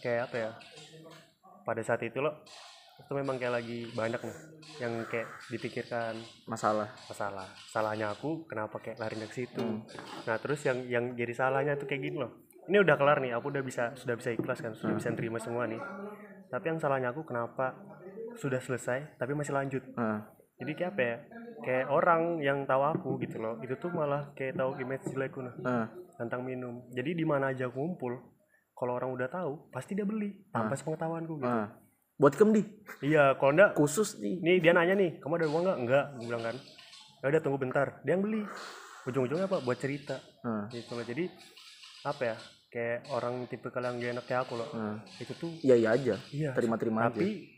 kayak apa ya? Pada saat itu loh itu memang kayak lagi banyak nih yang kayak dipikirkan. Masalah. Masalah. Salahnya aku kenapa kayak lari ke situ? Hmm. nah terus yang yang jadi salahnya tuh kayak gini loh. Ini udah kelar nih aku udah bisa sudah bisa ikhlas kan Hmm. sudah bisa terima semua nih. Tapi yang salahnya aku kenapa sudah selesai tapi masih lanjut? Nah, jadi kayak apa ya? Kayak orang yang tahu aku gitu loh itu tuh malah kayak tahu image jelekku nah nah, tentang minum. Jadi di mana aja aku ngumpul kalau orang udah tahu pasti dia beli tanpa sepengetahuanku gitu. Nah. Buat kamu di. Iya kalau enggak khusus nih nih dia nanya nih kamu ada uang nggak enggak gue bilang kan. Ya udah tunggu bentar. Dia yang beli. Ujung-ujungnya apa? Buat cerita. Nah, gitu. Loh jadi apa ya kayak orang tipe kalian gak enak kayak aku loh. Nah. itu tuh iya iya aja. Iya. Terima-terima aja. tapi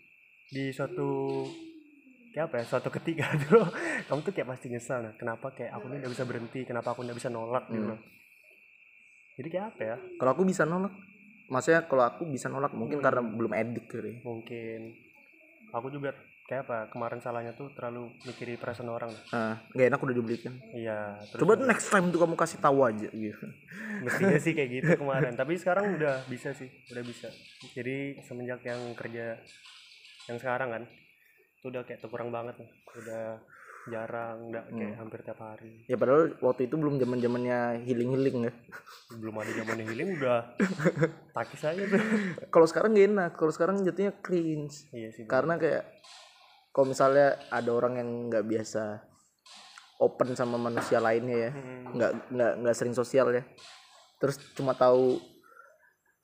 di suatu kayak apa ya suatu ketika tuh kamu tuh kayak pasti nyesal nah kenapa kayak aku nih nggak bisa berhenti? Kenapa aku nggak bisa nolak? Gitu Hmm. loh jadi kayak apa ya? Kalau aku bisa nolak maksudnya kalau aku bisa nolak mungkin Hmm. karena belum edik kali. Mungkin. Aku juga kayak apa kemarin salahnya tuh terlalu mikirin perasaan orang. Nah, nggak enak udah dibelikan. Iya terus coba juga- next time tuh kamu kasih tahu aja gitu. Mestinya sih kayak gitu kemarin tapi sekarang udah bisa sih udah bisa. Jadi semenjak yang kerja yang sekarang kan itu udah kayak kurang banget udah jarang udah kayak hampir tiap hari. Ya padahal waktu itu belum zaman zamannya healing healing ya. Belum ada zaman healing udah takis aja tuh. Kalau sekarang gak enak kalau sekarang jatuhnya cringe. Iya sih karena kayak kalau misalnya ada orang yang nggak biasa open sama manusia lainnya ya Hmm. nggak nggak nggak sering sosial ya. Terus cuma tahu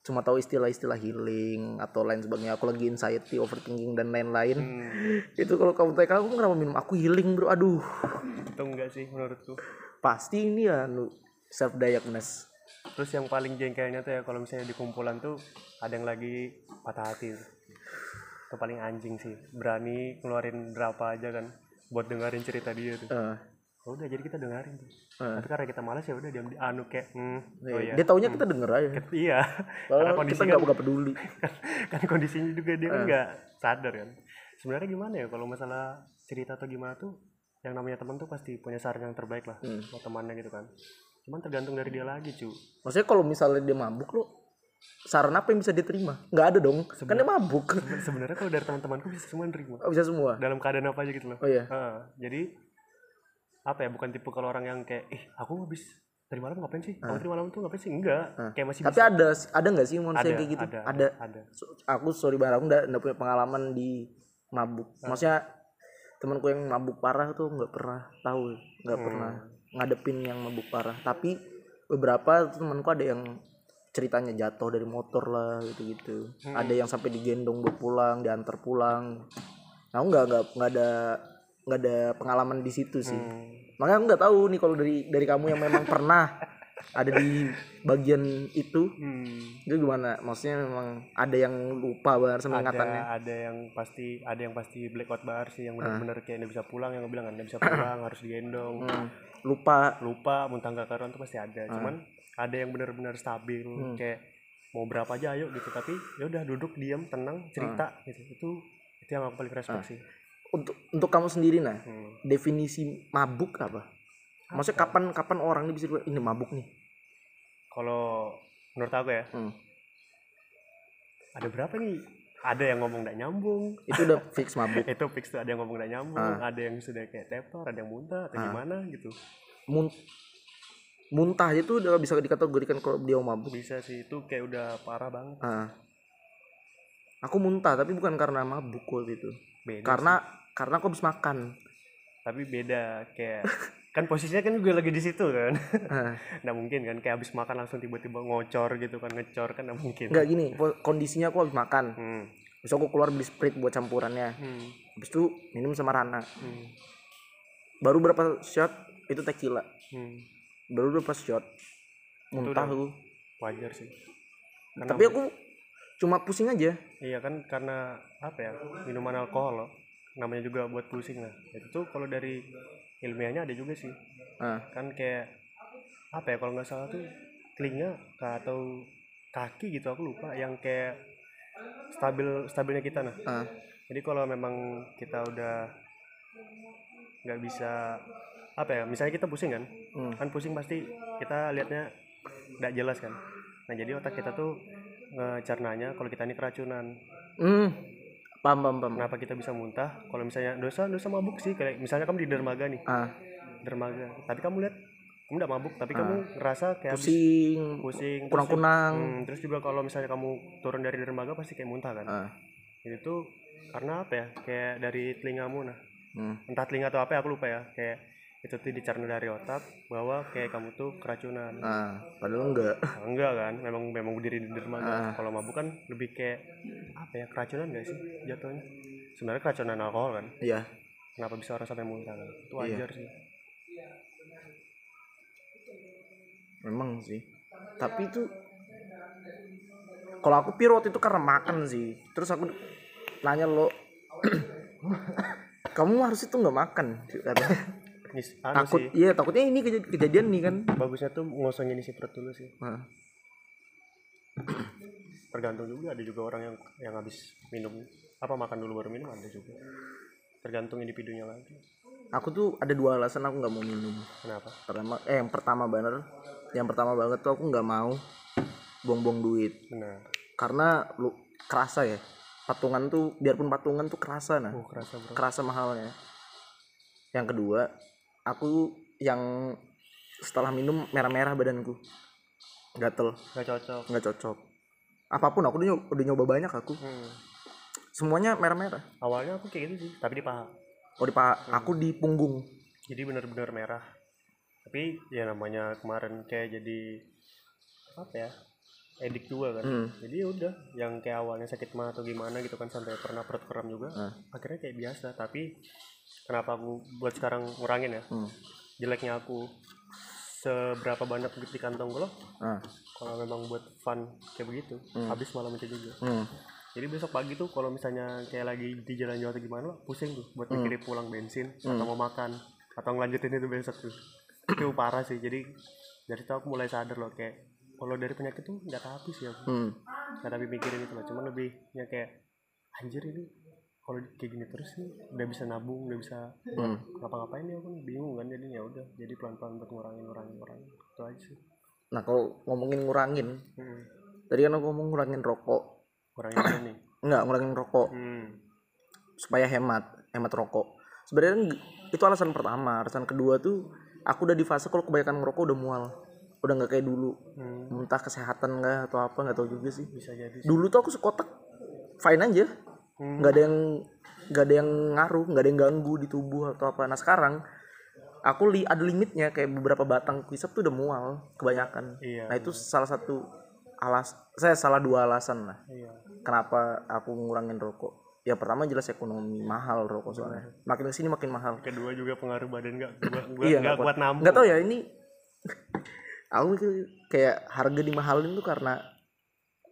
cuma tahu istilah-istilah healing atau lain sebagainya. Aku lagi anxiety overthinking dan lain-lain. Hmm, itu kalau kamu tanya aku kenapa minum? Aku healing bro. Aduh. Itu enggak sih menurutku. Pasti ini ya self diagnose terus yang paling jengkelnya tuh ya kalau misalnya di kumpulan tuh ada yang lagi patah hati itu paling anjing sih. Berani ngeluarin berapa aja kan buat dengerin cerita dia tuh. Eh, Oh, udah jadi kita dengerin tuh. Eh. tapi karena kita malas ya udah diam di anu kayak hmm, oh iya. dia taunya kita denger aja. Iya. Karena kondisi kita kan, nggak nggak peduli. Kan kondisinya juga dia Eh. kan nggak sadar kan. Sebenarnya gimana ya kalau masalah cerita atau gimana tuh yang namanya teman tuh pasti punya saran yang terbaik lah Hmm. buat temannya gitu kan. Cuman tergantung dari dia lagi cu. Maksudnya kalau misalnya dia mabuk lo saran apa yang bisa diterima? Nggak ada dong kan dia mabuk. sebenarnya kalau dari teman-temanku bisa semua nerima bisa semua? Dalam keadaan apa aja gitu loh. Oh iya. Ah, jadi apa ya bukan tipe kalau orang yang kayak eh aku habis dari malam ngapain sih? Kamu dari malam tuh ngapain sih? Enggak Ah. kayak masih tapi bisa. ada ada nggak sih manusia ada, yang kayak gitu? ada ada. ada. So- aku sorry banget aku nggak nggak punya pengalaman di mabuk. Ah. maksudnya temanku yang mabuk parah tuh nggak pernah tahu nggak Hmm. pernah ngadepin yang mabuk parah. Tapi beberapa temanku ada yang ceritanya jatuh dari motor lah gitu gitu Hmm. ada yang sampai digendong buat pulang diantar pulang. Aku nggak nggak nggak ada nggak ada pengalaman di situ sih. Hmm. makanya aku nggak tahu nih kalau dari dari kamu yang memang pernah ada di bagian itu Hmm. itu gimana? Maksudnya memang ada yang lupa banget sama ingatannya ada ada yang pasti ada yang pasti blackout bar sih yang benar-benar kayak nggak bisa pulang yang bilang nggak bisa pulang harus digendong. Hmm, lupa. Lupa muntah nggak karuan tuh pasti ada. Ah. cuman ada yang benar-benar stabil Hmm. kayak mau berapa aja ayo gitu. Tapi ya udah duduk diam tenang cerita Ah. gitu. Itu itu yang aku paling respect sih untuk untuk kamu sendiri nah Hmm. definisi mabuk apa? Maksudnya kapan kapan orang ini bisa bilang, ini mabuk nih. Kalau menurut aku ya Hmm. ada berapa nih? Ada yang ngomong nggak nyambung. Itu udah fix mabuk. Itu fix tuh ada yang ngomong nggak nyambung Ah. ada yang sudah kayak tepar ada yang muntah atau Ah. gimana gitu. Mun- muntah itu udah bisa dikategorikan kalau dia mabuk? Bisa sih itu kayak udah parah banget. Ah. aku muntah tapi bukan karena mabuk waktu itu. Beda karena karena aku habis makan. Tapi beda kayak kan posisinya kan juga lagi di situ kan. Ah. nggak mungkin kan kayak habis makan langsung tiba-tiba ngocor gitu kan ngecor kan nggak mungkin. Nggak gini kondisinya aku habis makan. Hmm. terus aku keluar beli sprite buat campurannya. Hmm. habis itu minum sama Rana. Hmm. baru berapa shot? Itu tequila. Hmm. baru berapa shot? Muntah aku wajar sih. Karena- tapi aku cuma pusing aja. Iya kan karena apa ya minuman alkohol loh namanya juga buat pusing lah. Itu tuh kalau dari ilmiahnya ada juga sih. Ah. Kan kayak apa ya kalau nggak salah tuh telinga atau kaki gitu aku lupa yang kayak stabil stabilnya kita nah. Ah. Jadi kalau memang kita udah nggak bisa apa ya misalnya kita pusing kan hmm. kan pusing pasti kita lihatnya nggak jelas kan. Nah jadi otak kita tuh ngecernanya kalau kita ini keracunan. Hmm. Paham paham paham. Kenapa kita bisa muntah? Kalau misalnya dosa dosa mabuk sih. Kayak misalnya kamu di dermaga nih. Ah. Dermaga. Tapi kamu lihat kamu nggak mabuk tapi kamu ngerasa kayak habis pusing pusing terus kurang kunang Hmm, terus juga kalau misalnya kamu turun dari dermaga pasti kayak muntah kan? Ah. Itu karena apa ya? Kayak dari telingamu nah. Hmm. entah telinga atau apa ya aku lupa ya. Kayak itu tuh dicerna dari otak bahwa kayak kamu tuh keracunan. Ah padahal enggak. Nah, enggak kan? Memang memang berdiri di dermaga. Ah. kalau mabuk kan lebih kayak apa ya keracunan gak sih jatuhnya? Sebenarnya keracunan alkohol kan? Iya. Kenapa bisa orang sampai muntah kan? Itu Iya. wajar sih. Memang sih. Tapi itu kalau aku pirot itu karena makan sih. Terus aku nanya lo kamu harus itu nggak makan katanya Nis, anu takut sih. iya takutnya ini kej- kejadian nih kan. Bagusnya tuh ngosongin isi perut dulu sih. Nah, tergantung juga ada juga orang yang yang habis minum apa makan dulu baru minum ada juga. Tergantung individunya lagi. Aku tuh ada dua alasan aku nggak mau minum. Kenapa? Pertama eh yang pertama bener. Yang pertama banget tuh aku nggak mau buang-buang duit. Benar karena lu kerasa ya. Patungan tuh biarpun patungan tuh kerasa nah. Oh kerasa bro. Kerasa mahalnya. Yang kedua aku yang setelah minum merah-merah badanku. Gatel. Nggak cocok. Nggak cocok. Apa pun aku udah nyoba, udah nyoba banyak aku. Hmm. semuanya merah-merah. Awalnya aku kayak gitu sih tapi di paha. Oh di paha. Aku di punggung. Jadi bener-bener merah. Tapi ya namanya kemarin kayak jadi apa ya edik dua kan. Hmm. jadi ya udah yang kayak awalnya sakit mah atau gimana gitu kan sampai pernah perut kram juga Hmm. akhirnya kayak biasa. Tapi kenapa aku buat sekarang ngurangin ya hmm. jeleknya aku seberapa banyak duit di kantong gue loh Ah. kalau memang buat fun kayak begitu Hmm. habis malam itu juga Hmm. jadi besok pagi tuh kalau misalnya kayak lagi di jalan jauh atau gimana pusing tuh buat Hmm. mikirin pulang bensin atau mau makan atau ngelanjutin itu besok tuh itu parah sih jadi dari itu aku mulai sadar loh kayak kalau dari penyakit tuh nggak habis ya aku Hmm. tapi mikirin itu loh cuman lebih ya kayak anjir ini kalau kayak gini terus nih udah bisa nabung udah bisa buat ngapa-ngapain ya aku bingung kan jadi ya udah jadi pelan-pelan buat ngurangin ngurangin ngurangin. Itu aja sih. Nah kalau ngomongin ngurangin hmm. tadi kan aku ngomong ngurangin rokok. Ngurangin nih? Enggak ngurangin rokok. Hmm. supaya hemat hemat rokok. Sebenarnya ng- itu alasan pertama. Alasan kedua tuh aku udah di fase kalau kebanyakan ngerokok udah mual. Udah nggak kayak dulu. Hmm. entah kesehatan nggak atau apa nggak tahu juga sih. Bisa jadi sih. dulu tuh aku sekotak fine aja Hmm. nggak ada yang nggak ada yang ngaruh nggak ada yang ganggu di tubuh atau apa. Nah sekarang aku li ada limitnya kayak beberapa batang kisap tuh udah mual kebanyakan. Iya, nah itu salah satu alas saya salah dua alasan lah. Iya. Kenapa aku ngurangin rokok? Ya pertama jelas ekonomi mahal rokok soalnya. Makin ke sini makin mahal. Kedua juga pengaruh badan nggak gua, Iya, nggak nggak kuat. nampung nggak tahu ya ini aku mikir kayak harga dimahalin tuh karena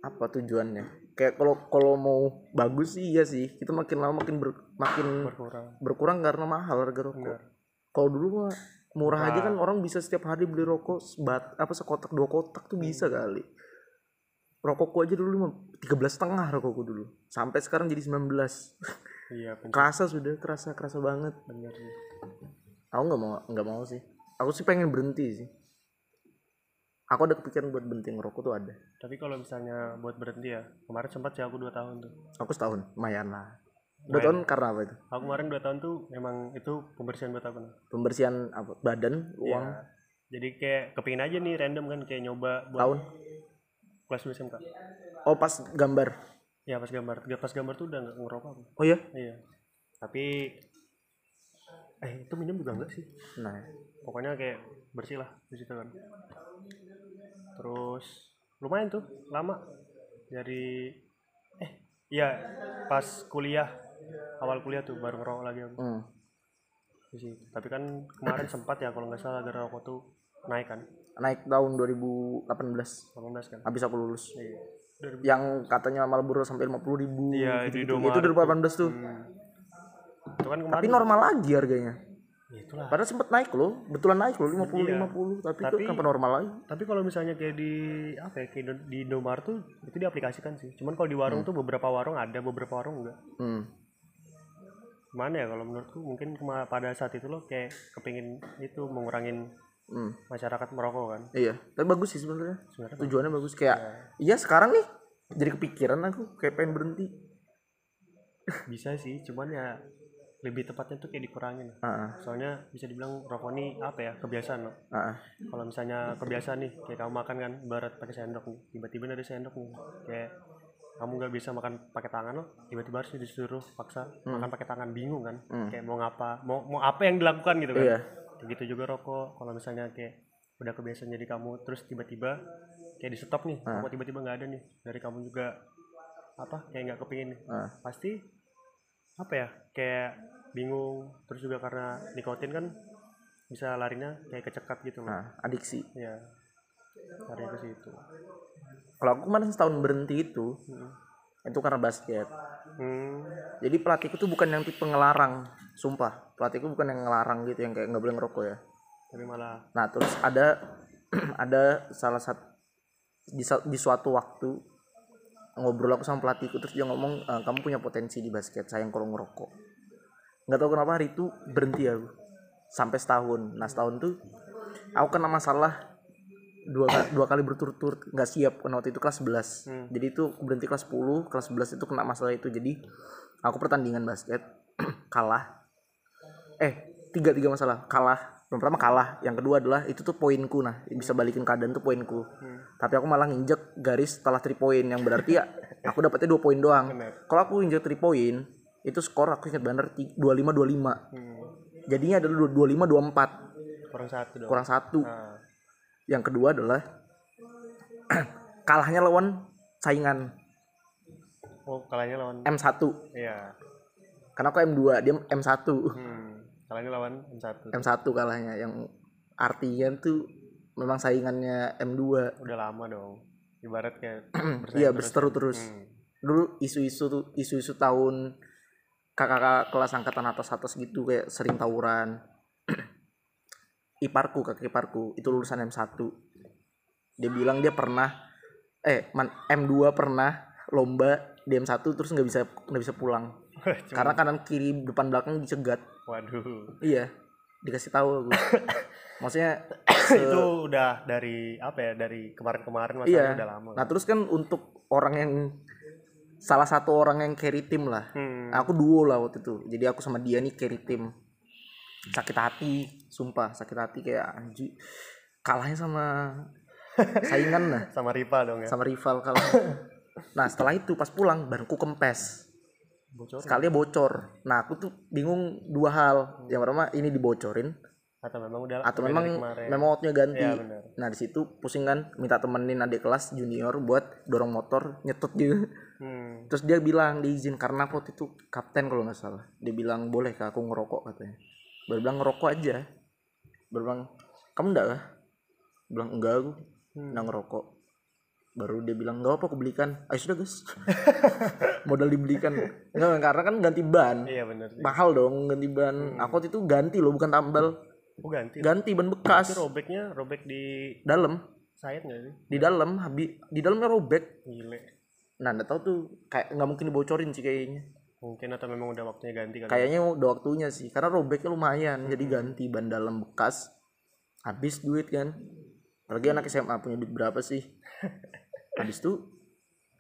apa tujuannya kayak kalau kalau mau bagus sih iya sih. Kita makin lama makin ber- makin berkurang. berkurang karena mahal harga rokok. Kalau dulu mah murah aja kan orang bisa setiap hari beli rokok sebat apa sekotak dua kotak tuh bisa kali. Rokokku aja dulu mah tiga belas setengah rokokku dulu. Sampai sekarang jadi 19 iya bener kerasa sudah kerasa kerasa banget. Bener aku nggak mau nggak mau sih. Aku sih pengen berhenti sih aku ada kepikiran buat berhenti ngerokok tuh ada. Tapi kalau misalnya buat berhenti ya kemarin sempat sih aku dua tahun tuh. Aku setahun lumayan lah. Dua tahun karena apa itu? Aku kemarin dua tahun tuh memang itu pembersihan buat aku nih. Pembersihan apa? Badan uang? Iya. jadi kayak kepingin aja nih random kan kayak nyoba buat tahun? kelas 2 SMK oh pas gambar? Ya pas gambar. Pas gambar tuh udah nggak ngerokok aku. Oh ya iya. Tapi eh itu minum juga enggak sih? Nah. Pokoknya kayak bersih lah di situ kan terus lumayan tuh lama. Dari eh iya pas kuliah awal kuliah tuh baru ngerokok lagi aku hmm. tapi kan kemarin sempat ya kalau nggak salah gara rokok tuh naik kan? Naik tahun 2018 18 kan? Habis aku lulus. Iya. Yang katanya Marlboro sampai 50 ribu Iya, gitu, gitu. Indomaret itu 2018 tuh. Hmm. itu kan kemarin. tapi normal lagi harganya. Ya itulah. Padahal sempet naik loh betulan naik loh 50 Iya. 50 tapi, Tapi- itu kenapa normal lagi? tapi kalau misalnya kayak di apa ya kayak di Indomaret tuh itu diaplikasikan sih. Cuman kalau di warung tuh beberapa warung ada beberapa warung enggak. Hmm. mana ya kalau menurutku mungkin pada saat itu lo kayak kepingin itu mengurangin Hmm. masyarakat merokok kan. Iya tapi bagus sih sebenarnya. Sebenarnya tujuannya bagus kayak iya sekarang nih jadi kepikiran aku kayak pengen berhenti. Bisa sih cuman ya lebih tepatnya tuh kayak dikurangin. Ah soalnya bisa dibilang rokok ini apa ya kebiasaan lo ah, ah. kalau misalnya kebiasaan nih kayak kamu makan kan barat pakai sendok nih. Tiba-tiba ada sendok nih. Kayak kamu nggak bisa makan pakai tangan lo tiba-tiba harus disuruh paksa makan pakai tangan. Bingung kan? Hmm. kayak mau ngapa mau mau apa yang dilakukan gitu kan? Iya. Kayak gitu juga rokok. Kalau misalnya kayak udah kebiasaan jadi kamu terus tiba-tiba kayak di stop nih rokok tiba-tiba nggak ada nih. Dari kamu juga apa kayak nggak kepingin nih. Ah. pasti apa ya kayak bingung. Terus juga karena nikotin kan bisa larinya kayak kecekat gitu loh. Nah adiksi. Ya larinya ke situ. Kalau aku kemarin setahun berhenti itu Hmm. itu karena basket. Hmm. jadi pelatihku tuh bukan yang tipe ngelarang sumpah. Pelatihku bukan yang ngelarang gitu yang kayak nggak boleh ngerokok ya. Tapi malah nah terus ada ada salah satu di, di suatu waktu ngobrol aku sama pelatihku terus dia ngomong "Eh, kamu punya potensi di basket sayang kalau ngerokok nggak tahu kenapa hari itu berhenti aku. Sampai setahun. Nah setahun tuh aku kena masalah dua ka- dua kali berturut-turut. Nggak siap. Karena waktu itu kelas 11 Hmm. jadi itu aku berhenti kelas 10 kelas 11 itu kena masalah itu. Jadi aku pertandingan basket. Kalah. Eh tiga tiga masalah. Kalah. Yang pertama kalah. Yang kedua adalah itu tuh poinku. Nah bisa balikin keadaan tuh poinku. Hmm. tapi aku malah nginjek garis setelah 3 poin. Yang berarti ya aku dapetnya dua poin doang. Kalau aku injek 3 poin itu skor aku ingat bener 25 25 hmm. jadinya adalah 25 24 kurang satu dong. Kurang satu. Nah, yang kedua adalah kalahnya lawan saingan. Oh kalahnya lawan M1 iya. Karena aku M2 dia M1 hmm. kalahnya lawan M1 M1 kalahnya. Yang artinya tuh memang saingannya M2 udah lama dong. Ibarat kayak iya berseteru terus. Hmm. dulu isu-isu tuh isu-isu tahun kakak-kakak kelas angkatan atas atas gitu kayak sering tawuran. Iparku kakak iparku itu lulusan M1 dia bilang dia pernah eh man, M2 pernah lomba di M1 terus nggak bisa nggak bisa pulang. Cuma- karena kanan kiri depan belakang dicegat. Waduh. Iya dikasih tahu aku. Maksudnya itu udah dari apa ya dari kemarin-kemarin masalahnya Iya. udah lama. Nah terus kan untuk orang yang salah satu orang yang carry tim lah. Hmm. aku duo lah waktu itu. Jadi aku sama dia nih carry tim sakit hati sumpah sakit hati kayak anji kalahnya sama saingan lah. Sama Riva dong ya? Sama rival kalah. Nah setelah itu pas pulang banku kempes. Bocor sekali bocor. Nah aku tuh bingung dua hal. Yang pertama ini dibocorin. Atau memang udah atau memang memang outnya ganti. Benar. nah di situ pusing kan minta temenin adik kelas junior buat dorong motor nyetut gitu hmm. terus dia bilang diizin karena aku waktu itu kapten kalau nggak salah. Dia bilang boleh kak aku ngerokok katanya. Baru bilang ngerokok aja. Baru bilang kamu enggak kah? Bilang enggak aku Hmm. enggak ngerokok. Baru dia bilang nggak apa aku belikan. Ayo sudah guys modal dibelikan. Enggak karena kan ganti ban. Iya bener sih. Mahal dong ganti ban. Aku waktu itu ganti loh bukan tambal. Oh ganti. Ganti ban bekas. Itu robeknya robek di dalam. sayap nggak sih? Di dalam habis di dalamnya robek. Gile nah nggak tahu tuh kayak nggak mungkin dibocorin sih kayaknya. Mungkin atau memang udah waktunya ganti kali kayaknya udah waktunya sih karena robeknya lumayan jadi ganti ban dalam bekas habis duit kan. Apalagi anak SMA punya duit berapa sih? Habis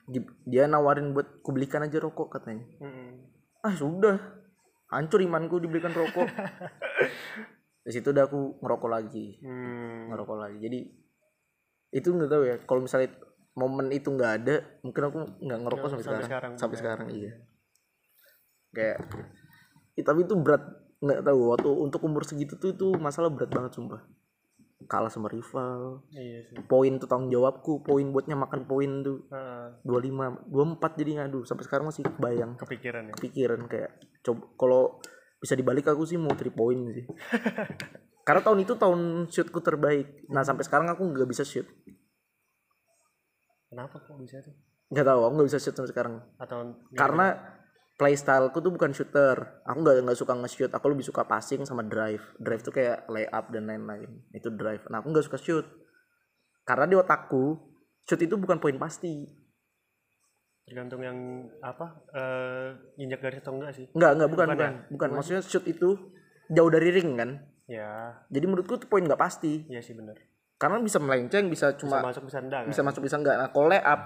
di- dia nawarin buat kubelikan aja rokok katanya. Mm-mm. ah sudah. Hancur imanku dibelikan rokok. Di situ udah aku ngerokok lagi. Hmm. ngerokok lagi. Jadi itu nggak tahu ya kalau misalnya momen itu nggak ada mungkin aku nggak ngerokok sampai, sampai sekarang. sekarang. sampai sekarang iya. Kayak Ih, tapi itu berat nggak tahu waktu untuk umur segitu tuh itu masalah berat banget sumpah. Kalah sama rival. Iya sih. Poin tuh tanggung jawabku poin buatnya makan poin tuh. Heeh, 25 24 jadi ngadu sampai sekarang masih bayang kepikiran ya? Kepikiran kayak coba kalau bisa dibalik aku sih mau 3 poin sih. Karena tahun itu tahun shootku terbaik. Nah sampai sekarang aku nggak bisa shoot kenapa kok bisa tuh? Nggak tahu aku nggak bisa shoot sampai sekarang. Atau karena playstyleku tuh bukan shooter. Aku nggak nggak suka nge-shoot. Aku lebih suka passing sama drive. Drive tuh kayak layup dan lain-lain. Itu drive. Nah aku nggak suka shoot. Karena di otakku shoot itu bukan poin pasti. Tergantung yang apa eh injak garis atau enggak sih? Nggak nggak bukan Bukan bukan ya? bukan. Maksudnya shoot itu jauh dari ring kan? Ya. Jadi menurutku tuh poin nggak pasti. Iya sih bener karena bisa melenceng bisa bisa cuma masuk bisa enggak kan bisa masuk bisa enggak nah kalau layup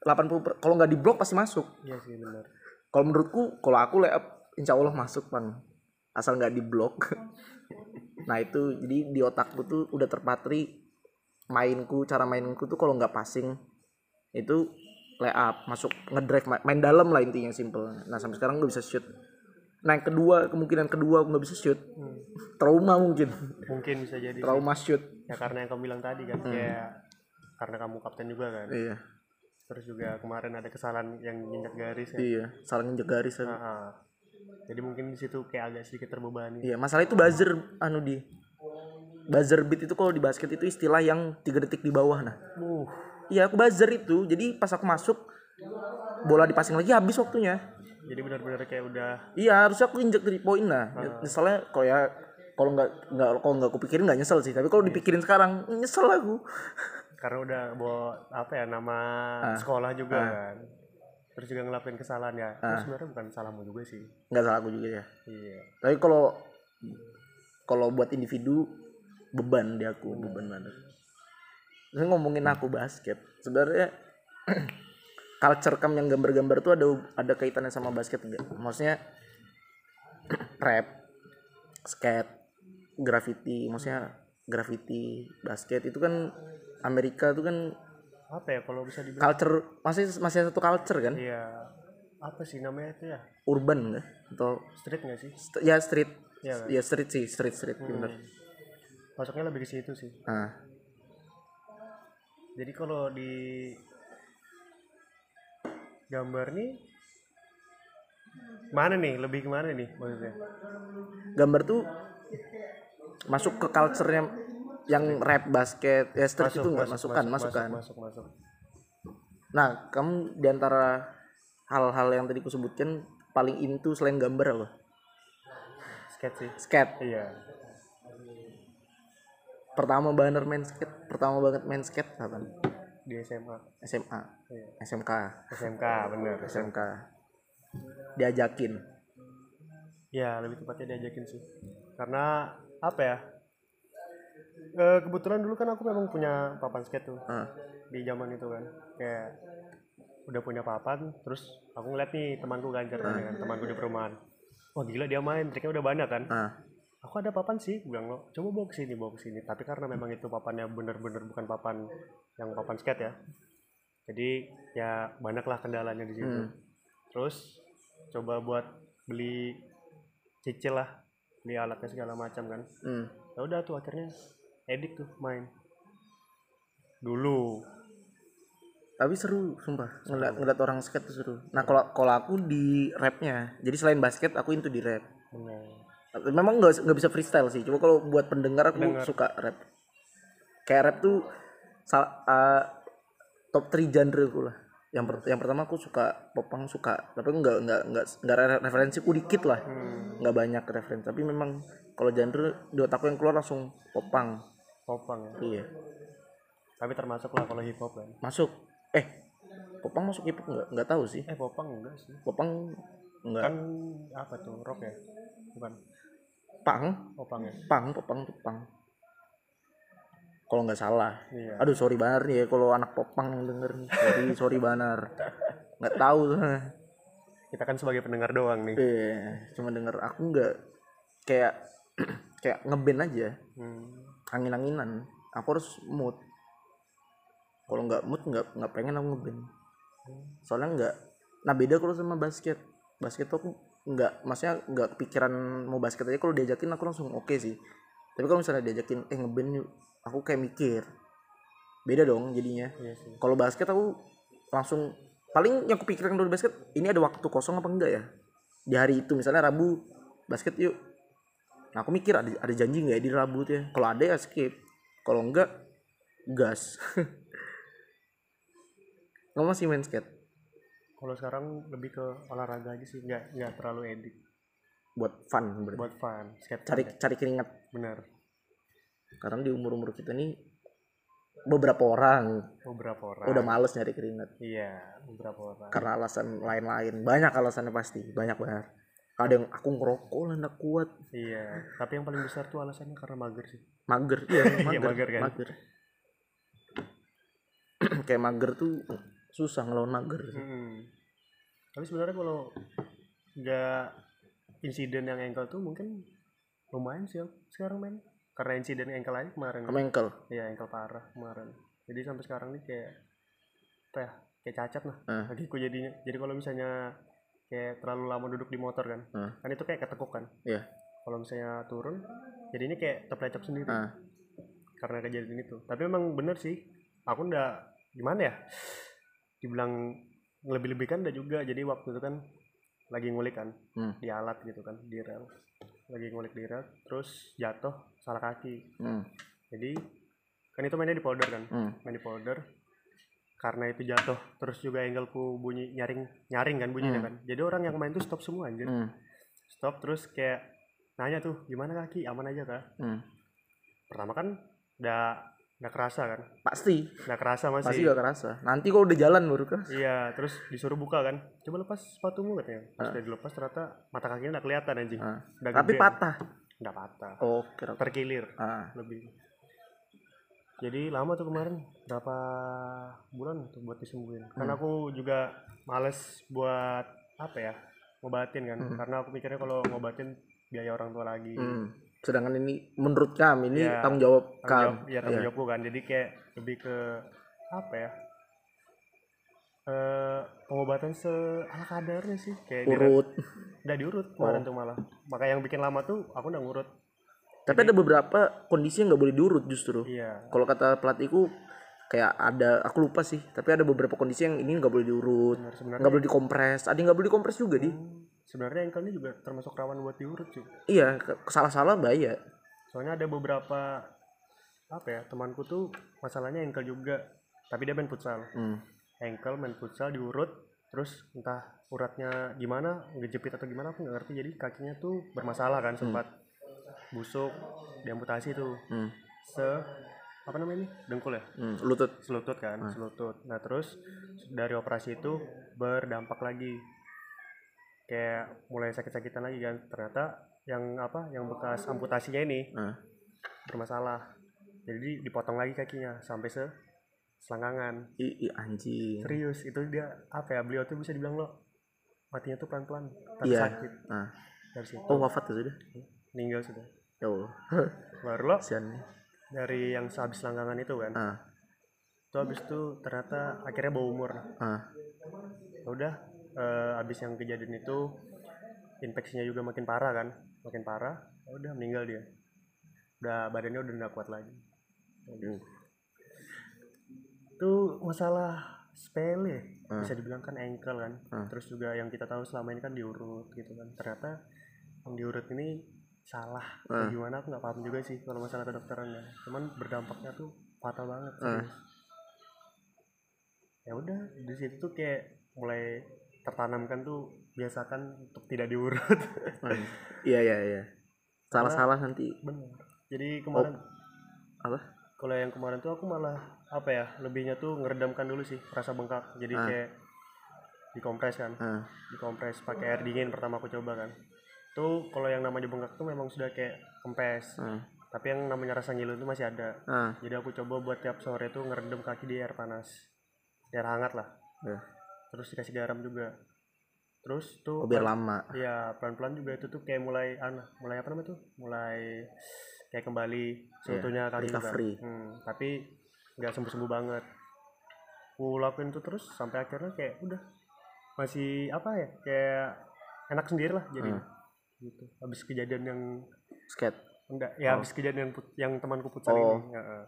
80 per- kalau nggak di blok pasti masuk. Iya sih bener kalau menurutku kalau aku layup insya Allah masuk bang asal nggak di blok nah itu jadi di otakku tuh udah terpatri mainku cara mainku tuh kalau nggak passing itu layup masuk ngedrive ma- main dalam lah intinya simple. Nah sampai sekarang nggak bisa shoot nah yang kedua kemungkinan kedua aku nggak bisa shoot Hmm. trauma mungkin mungkin bisa jadi sih. trauma shoot ya karena yang kamu bilang tadi kan kayak karena kamu kapten juga kan iya terus juga kemarin ada kesalahan yang injak garis ya iya salah nginjek garis ah. jadi mungkin di situ kayak agak sedikit terbebani Iya, masalah itu buzzer anu di buzzer beat itu kalau di basket itu istilah yang tiga detik di bawah nah. uh Iya, aku buzzer itu. Jadi pas aku masuk bola dipasing lagi habis waktunya. Jadi benar-benar kayak udah Iya, harusnya aku injek dari poin nah. Misalnya kalau ya kalau nggak nggak kalau nggak aku pikirin nggak nyesel sih. Tapi kalau dipikirin sekarang nyesel aku. karena udah bawa apa ya nama sekolah juga kan terus juga ngelakuin kesalahan ya Itu sebenarnya bukan salahmu juga sih Nggak salah aku juga ya. iya Tapi kalau kalau buat individu beban di aku beban banget. Terus ngomongin aku basket, sebenarnya culture cam yang gambar-gambar tuh ada ada kaitannya sama basket enggak? Maksudnya rap, skate, graffiti, maksudnya graffiti, basket itu kan Amerika tuh kan apa ya kalau bisa dibilang culture masih masih satu culture kan? iya apa sih namanya itu ya Urban enggak? Atau street nggak sih st- ya street? Iya kan? Ya street sih, street street bener. masuknya lebih ke situ sih Nah, jadi kalau di gambar nih mana nih? Lebih ke mana nih maksudnya? Gambar tuh masuk ke culture-nya yang rap basket ya street itu nggak? masukkan masukkan masuk masuk nah kamu di antara hal-hal yang tadi ku sebutkan paling into selain gambar apa? Skate sih. Skate. Iya. Pertama banget main skate pertama banget main skate kapan di SMA SMA iya. SMK SMK bener. SMK diajakin. Ya lebih tepatnya diajakin sih. Karena apa ya Eh, kebetulan dulu kan aku memang punya papan skate tuh. Ah, di zaman itu kan. Kayak udah punya papan terus aku ngeliat nih temanku ganjar kan, kan temanku di perumahan. Wah gila dia main triknya udah banyak kan. Ah, aku ada papan sih? Gua bilang lo coba bawa ke sini bawa ke sini. Tapi karena memang itu papannya bener-bener bukan papan yang papan skate ya. Jadi ya banyaklah kendalanya di situ. Hmm. terus coba buat beli cicil lah beli alatnya segala macam kan. Hmm. ya udah tuh akhirnya edik tuh main. Dulu. Tapi seru sumpah. Ngeliat, ngeliat orang skate tuh seru. Nah kalau kalau aku di rapnya jadi selain basket aku into di rap. Bener memang nggak nggak bisa freestyle sih. Cuma kalau buat pendengar aku Pendengar. suka rap. Kayak rap tuh sal- uh, top 3 genre aku lah. Yang per- yang pertama aku suka popang suka. Tapi nggak nggak nggak nggak re- referensi ku dikit lah. Hmm, nggak banyak referensi. Tapi memang kalau genre di otakku yang keluar langsung popang popang ya? Iya. Tapi termasuk lah kalau hip hop kan? Masuk. Eh popang masuk hip hop nggak? Nggak tahu sih. Eh popang enggak sih. Popang nggak. Kan apa tuh? Rock ya? Bukan pang popang ya pang popang pang kalau nggak salah iya Aduh sorry banget nih ya kalau anak popang yang denger nih. Jadi sorry banget. Nggak tahu kita kan sebagai pendengar doang nih Eh, cuma denger aku nggak kayak kayak ngeband aja, hmm. angin-anginan. Aku harus mood. Kalau nggak mood nggak nggak pengen aku ngeband. Soalnya nggak. Nah beda kalau sama basket. Basket tuh aku nggak maksudnya nggak kepikiran mau basket aja kalau diajakin aku langsung oke sih. Tapi kalau misalnya diajakin eh ngeband yuk aku kayak mikir. Beda dong jadinya. Iya kalau basket aku langsung paling yang kepikiran dari basket ini ada waktu kosong apa enggak ya? Di hari itu misalnya Rabu basket yuk. Nah aku mikir ada ada janji nggak ya di Rabu tuh ya? Kalau ada ya skip kalau enggak gas. Kamu masih main skate kalau sekarang lebih ke olahraga aja sih nggak nggak terlalu edik. Buat fun berarti. buat fun skate. Cari ya. cari keringat. Bener. Karena di umur umur kita nih beberapa orang. Beberapa orang. Udah males nyari keringat. Iya beberapa orang. Karena alasan lain-lain. Banyak alasannya pasti banyak banget ada yang aku ngerokok lah nggak kuat. Iya tapi yang paling besar tuh alasannya karena mager sih. Mager iya mager, mager kan? mager. kayak mager tuh susah ngelawan mager Hmm. Tapi sebenarnya kalau nggak insiden yang ankle tuh mungkin lumayan sih sekarang men. Karena insiden ankle aja kemarin. kamu engkel Iya ankle parah kemarin. Jadi sampai sekarang nih kayak apa ya? Kayak cacat lah Eh. kakiku jadinya. Jadi kalau misalnya kayak terlalu lama duduk di motor kan, Eh. kan itu kayak ketekuk kan. Iya. Kalau misalnya turun, jadinya kayak terpelecok sendiri Ah. karena kejadian itu. Tapi memang bener sih, aku ndak gimana ya? Dibilang lebih-lebihkan udah juga. Jadi waktu itu kan lagi ngulik kan Hmm. di alat gitu kan di rel. Lagi ngulik di rel, terus jatuh salah kaki. Hmm. Jadi kan itu mainnya di polder kan, Hmm. main di polder. Karena itu jatuh, terus juga ankleku bunyi nyaring nyaring kan bunyinya Hmm. kan. Jadi orang yang main tuh stop semua anjir. Hmm. Stop terus kayak nanya tuh gimana kaki aman aja kah? Hmm. Pertama kan udah nggak kerasa kan, pasti nggak kerasa masih. pasti gak kerasa nanti kalau udah jalan baru keras Iya, terus disuruh buka kan. Coba lepas sepatumu katanya. Pas Ah. udah dilepas ternyata mata kakinya udah kelihatan anjing. Udah tapi gede. patah Udah patah. oh kira Terkilir ah. lebih. Jadi lama tuh kemarin berapa bulan tuh buat disembuhin. Karena Hmm. aku juga males buat apa ya? ngobatin kan. Hmm. Karena aku mikirnya kalau ngobatin biaya orang tua lagi. Hmm. Sedangkan ini menurut kami ini Iya. tanggung jawab kami iya tanggung jawabku kan. Jadi kayak lebih ke apa ya? Eh pengobatan se ala kadarnya sih. Kayak di- urut. Udah diurut Oh. kemarin tuh malah. Maka yang bikin lama tuh aku udah ngurut. Tapi ada beberapa kondisi yang nggak boleh diurut justru. Iya. Kalau kata pelatihku kayak ada aku lupa sih. Tapi ada beberapa kondisi yang ini nggak boleh diurut. Nggak boleh dikompres. Ada yang nggak boleh dikompres juga di. Hmm, sebenarnya ankle ini juga termasuk rawan buat diurut sih. Iya salah-salah bahaya. Soalnya ada beberapa apa ya temanku tuh masalahnya ankle juga tapi dia main futsal. Hmm. ankle main futsal diurut terus entah uratnya gimana ngejepit atau gimana aku nggak ngerti. Jadi kakinya tuh bermasalah kan sempat busuk diamputasi tuh. Hmm. se apa namanya ini? Dengkul ya? Hmm. lutut. Selutut kan selutut. Nah terus dari operasi itu berdampak lagi kayak mulai sakit-sakitan lagi kan. Ternyata yang apa yang bekas amputasinya ini Ah. bermasalah. Jadi dipotong lagi kakinya sampai se selangkangan. I, i anjing. Serius itu dia apa ya beliau tuh bisa dibilang lo matinya tuh pelan-pelan tapi iya. sakit. Nah. dari situ. Oh wafat ya sudah? Meninggal sudah. Ya Allah. Baru lo kasihan dari yang sehabis selangkangan itu kan ah itu habis itu ternyata akhirnya bawa umur. Ah Ya udah eh, habis yang kejadian itu infeksinya juga makin parah kan makin parah ya udah meninggal dia udah badannya udah nggak kuat lagi itu masalah sepele Hmm. bisa dibilang kan ankle kan Hmm. terus juga yang kita tahu selama ini kan diurut gitu kan ternyata yang diurut ini salah atau Hmm. gimana aku nggak paham juga sih kalau masalah kedokteran ya cuman berdampaknya tuh fatal banget Hmm. ya udah di situ tuh kayak mulai tertanamkan tuh biasakan untuk tidak diurut. Iya iya iya. Salah-salah nanti. bener. Jadi kemarin apa? Kalau yang kemarin tuh aku malah apa ya lebihnya tuh ngeredamkan dulu sih rasa bengkak. Jadi Ah. kayak dikompres kan. Ah. Dikompres pakai air dingin pertama aku coba kan. Tuh kalau yang namanya bengkak tuh memang sudah kayak kempes. Ah. Tapi yang namanya rasa ngilu itu masih ada. Ah. Jadi aku coba buat tiap sore tuh ngerendam kaki di air panas. Di air hangat lah. Ya. Terus dikasih garam juga terus tuh oh, biar lama Iya pelan-pelan juga itu tuh kayak mulai ana mulai apa namanya tuh mulai kayak kembali seutuhnya kaki juga. recovery. Hmm, tapi nggak sembuh-sembuh banget. Aku lakuin itu terus sampai akhirnya kayak udah masih apa ya kayak enak sendiri lah jadi Hmm. gitu habis kejadian yang skate enggak ya habis kejadian yang put- yang temanku putus Oh. ini Heeh.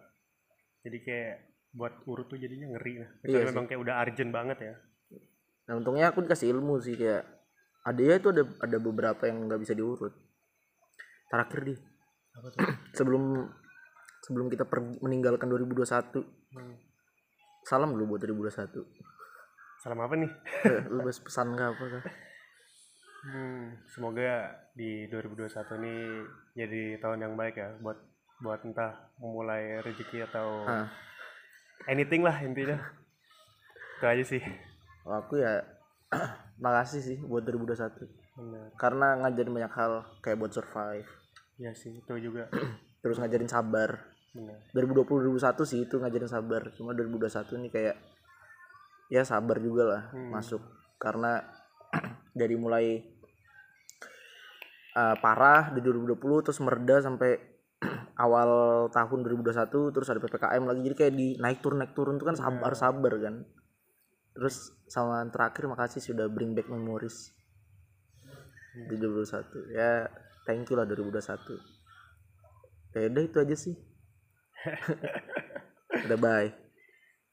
jadi kayak buat urut tuh jadinya ngeri lah Iya Kecuali sih. memang kayak udah urgent banget ya nah untungnya aku dikasih ilmu sih kayak ada ya itu ada ada beberapa yang nggak bisa diurut terakhir di apa tuh sebelum sebelum kita pergi meninggalkan 2021 Hmm. salam dulu buat 2021 salam apa nih Eh, lu pesan nggak apa kah? Hmm, semoga di 2021 ini jadi tahun yang baik ya buat buat entah memulai rezeki atau Ah. anything lah intinya. Itu aja sih. Aku ya makasih sih buat 2021 Benar. karena ngajarin banyak hal kayak buat survive Ya sih, itu juga. terus ngajarin sabar Benar. 2020 2021 sih itu ngajarin sabar cuma 2021 ini kayak ya sabar juga lah Hmm. masuk karena dari mulai uh, parah di 2020 terus mereda sampai awal tahun 2021 terus ada PPKM lagi jadi kayak di naik turun naik turun itu kan sabar sabar kan terus sama yang terakhir makasih sudah bring back memories. di 2021 ya thank you lah 2021 ya udah itu aja sih. Udah bye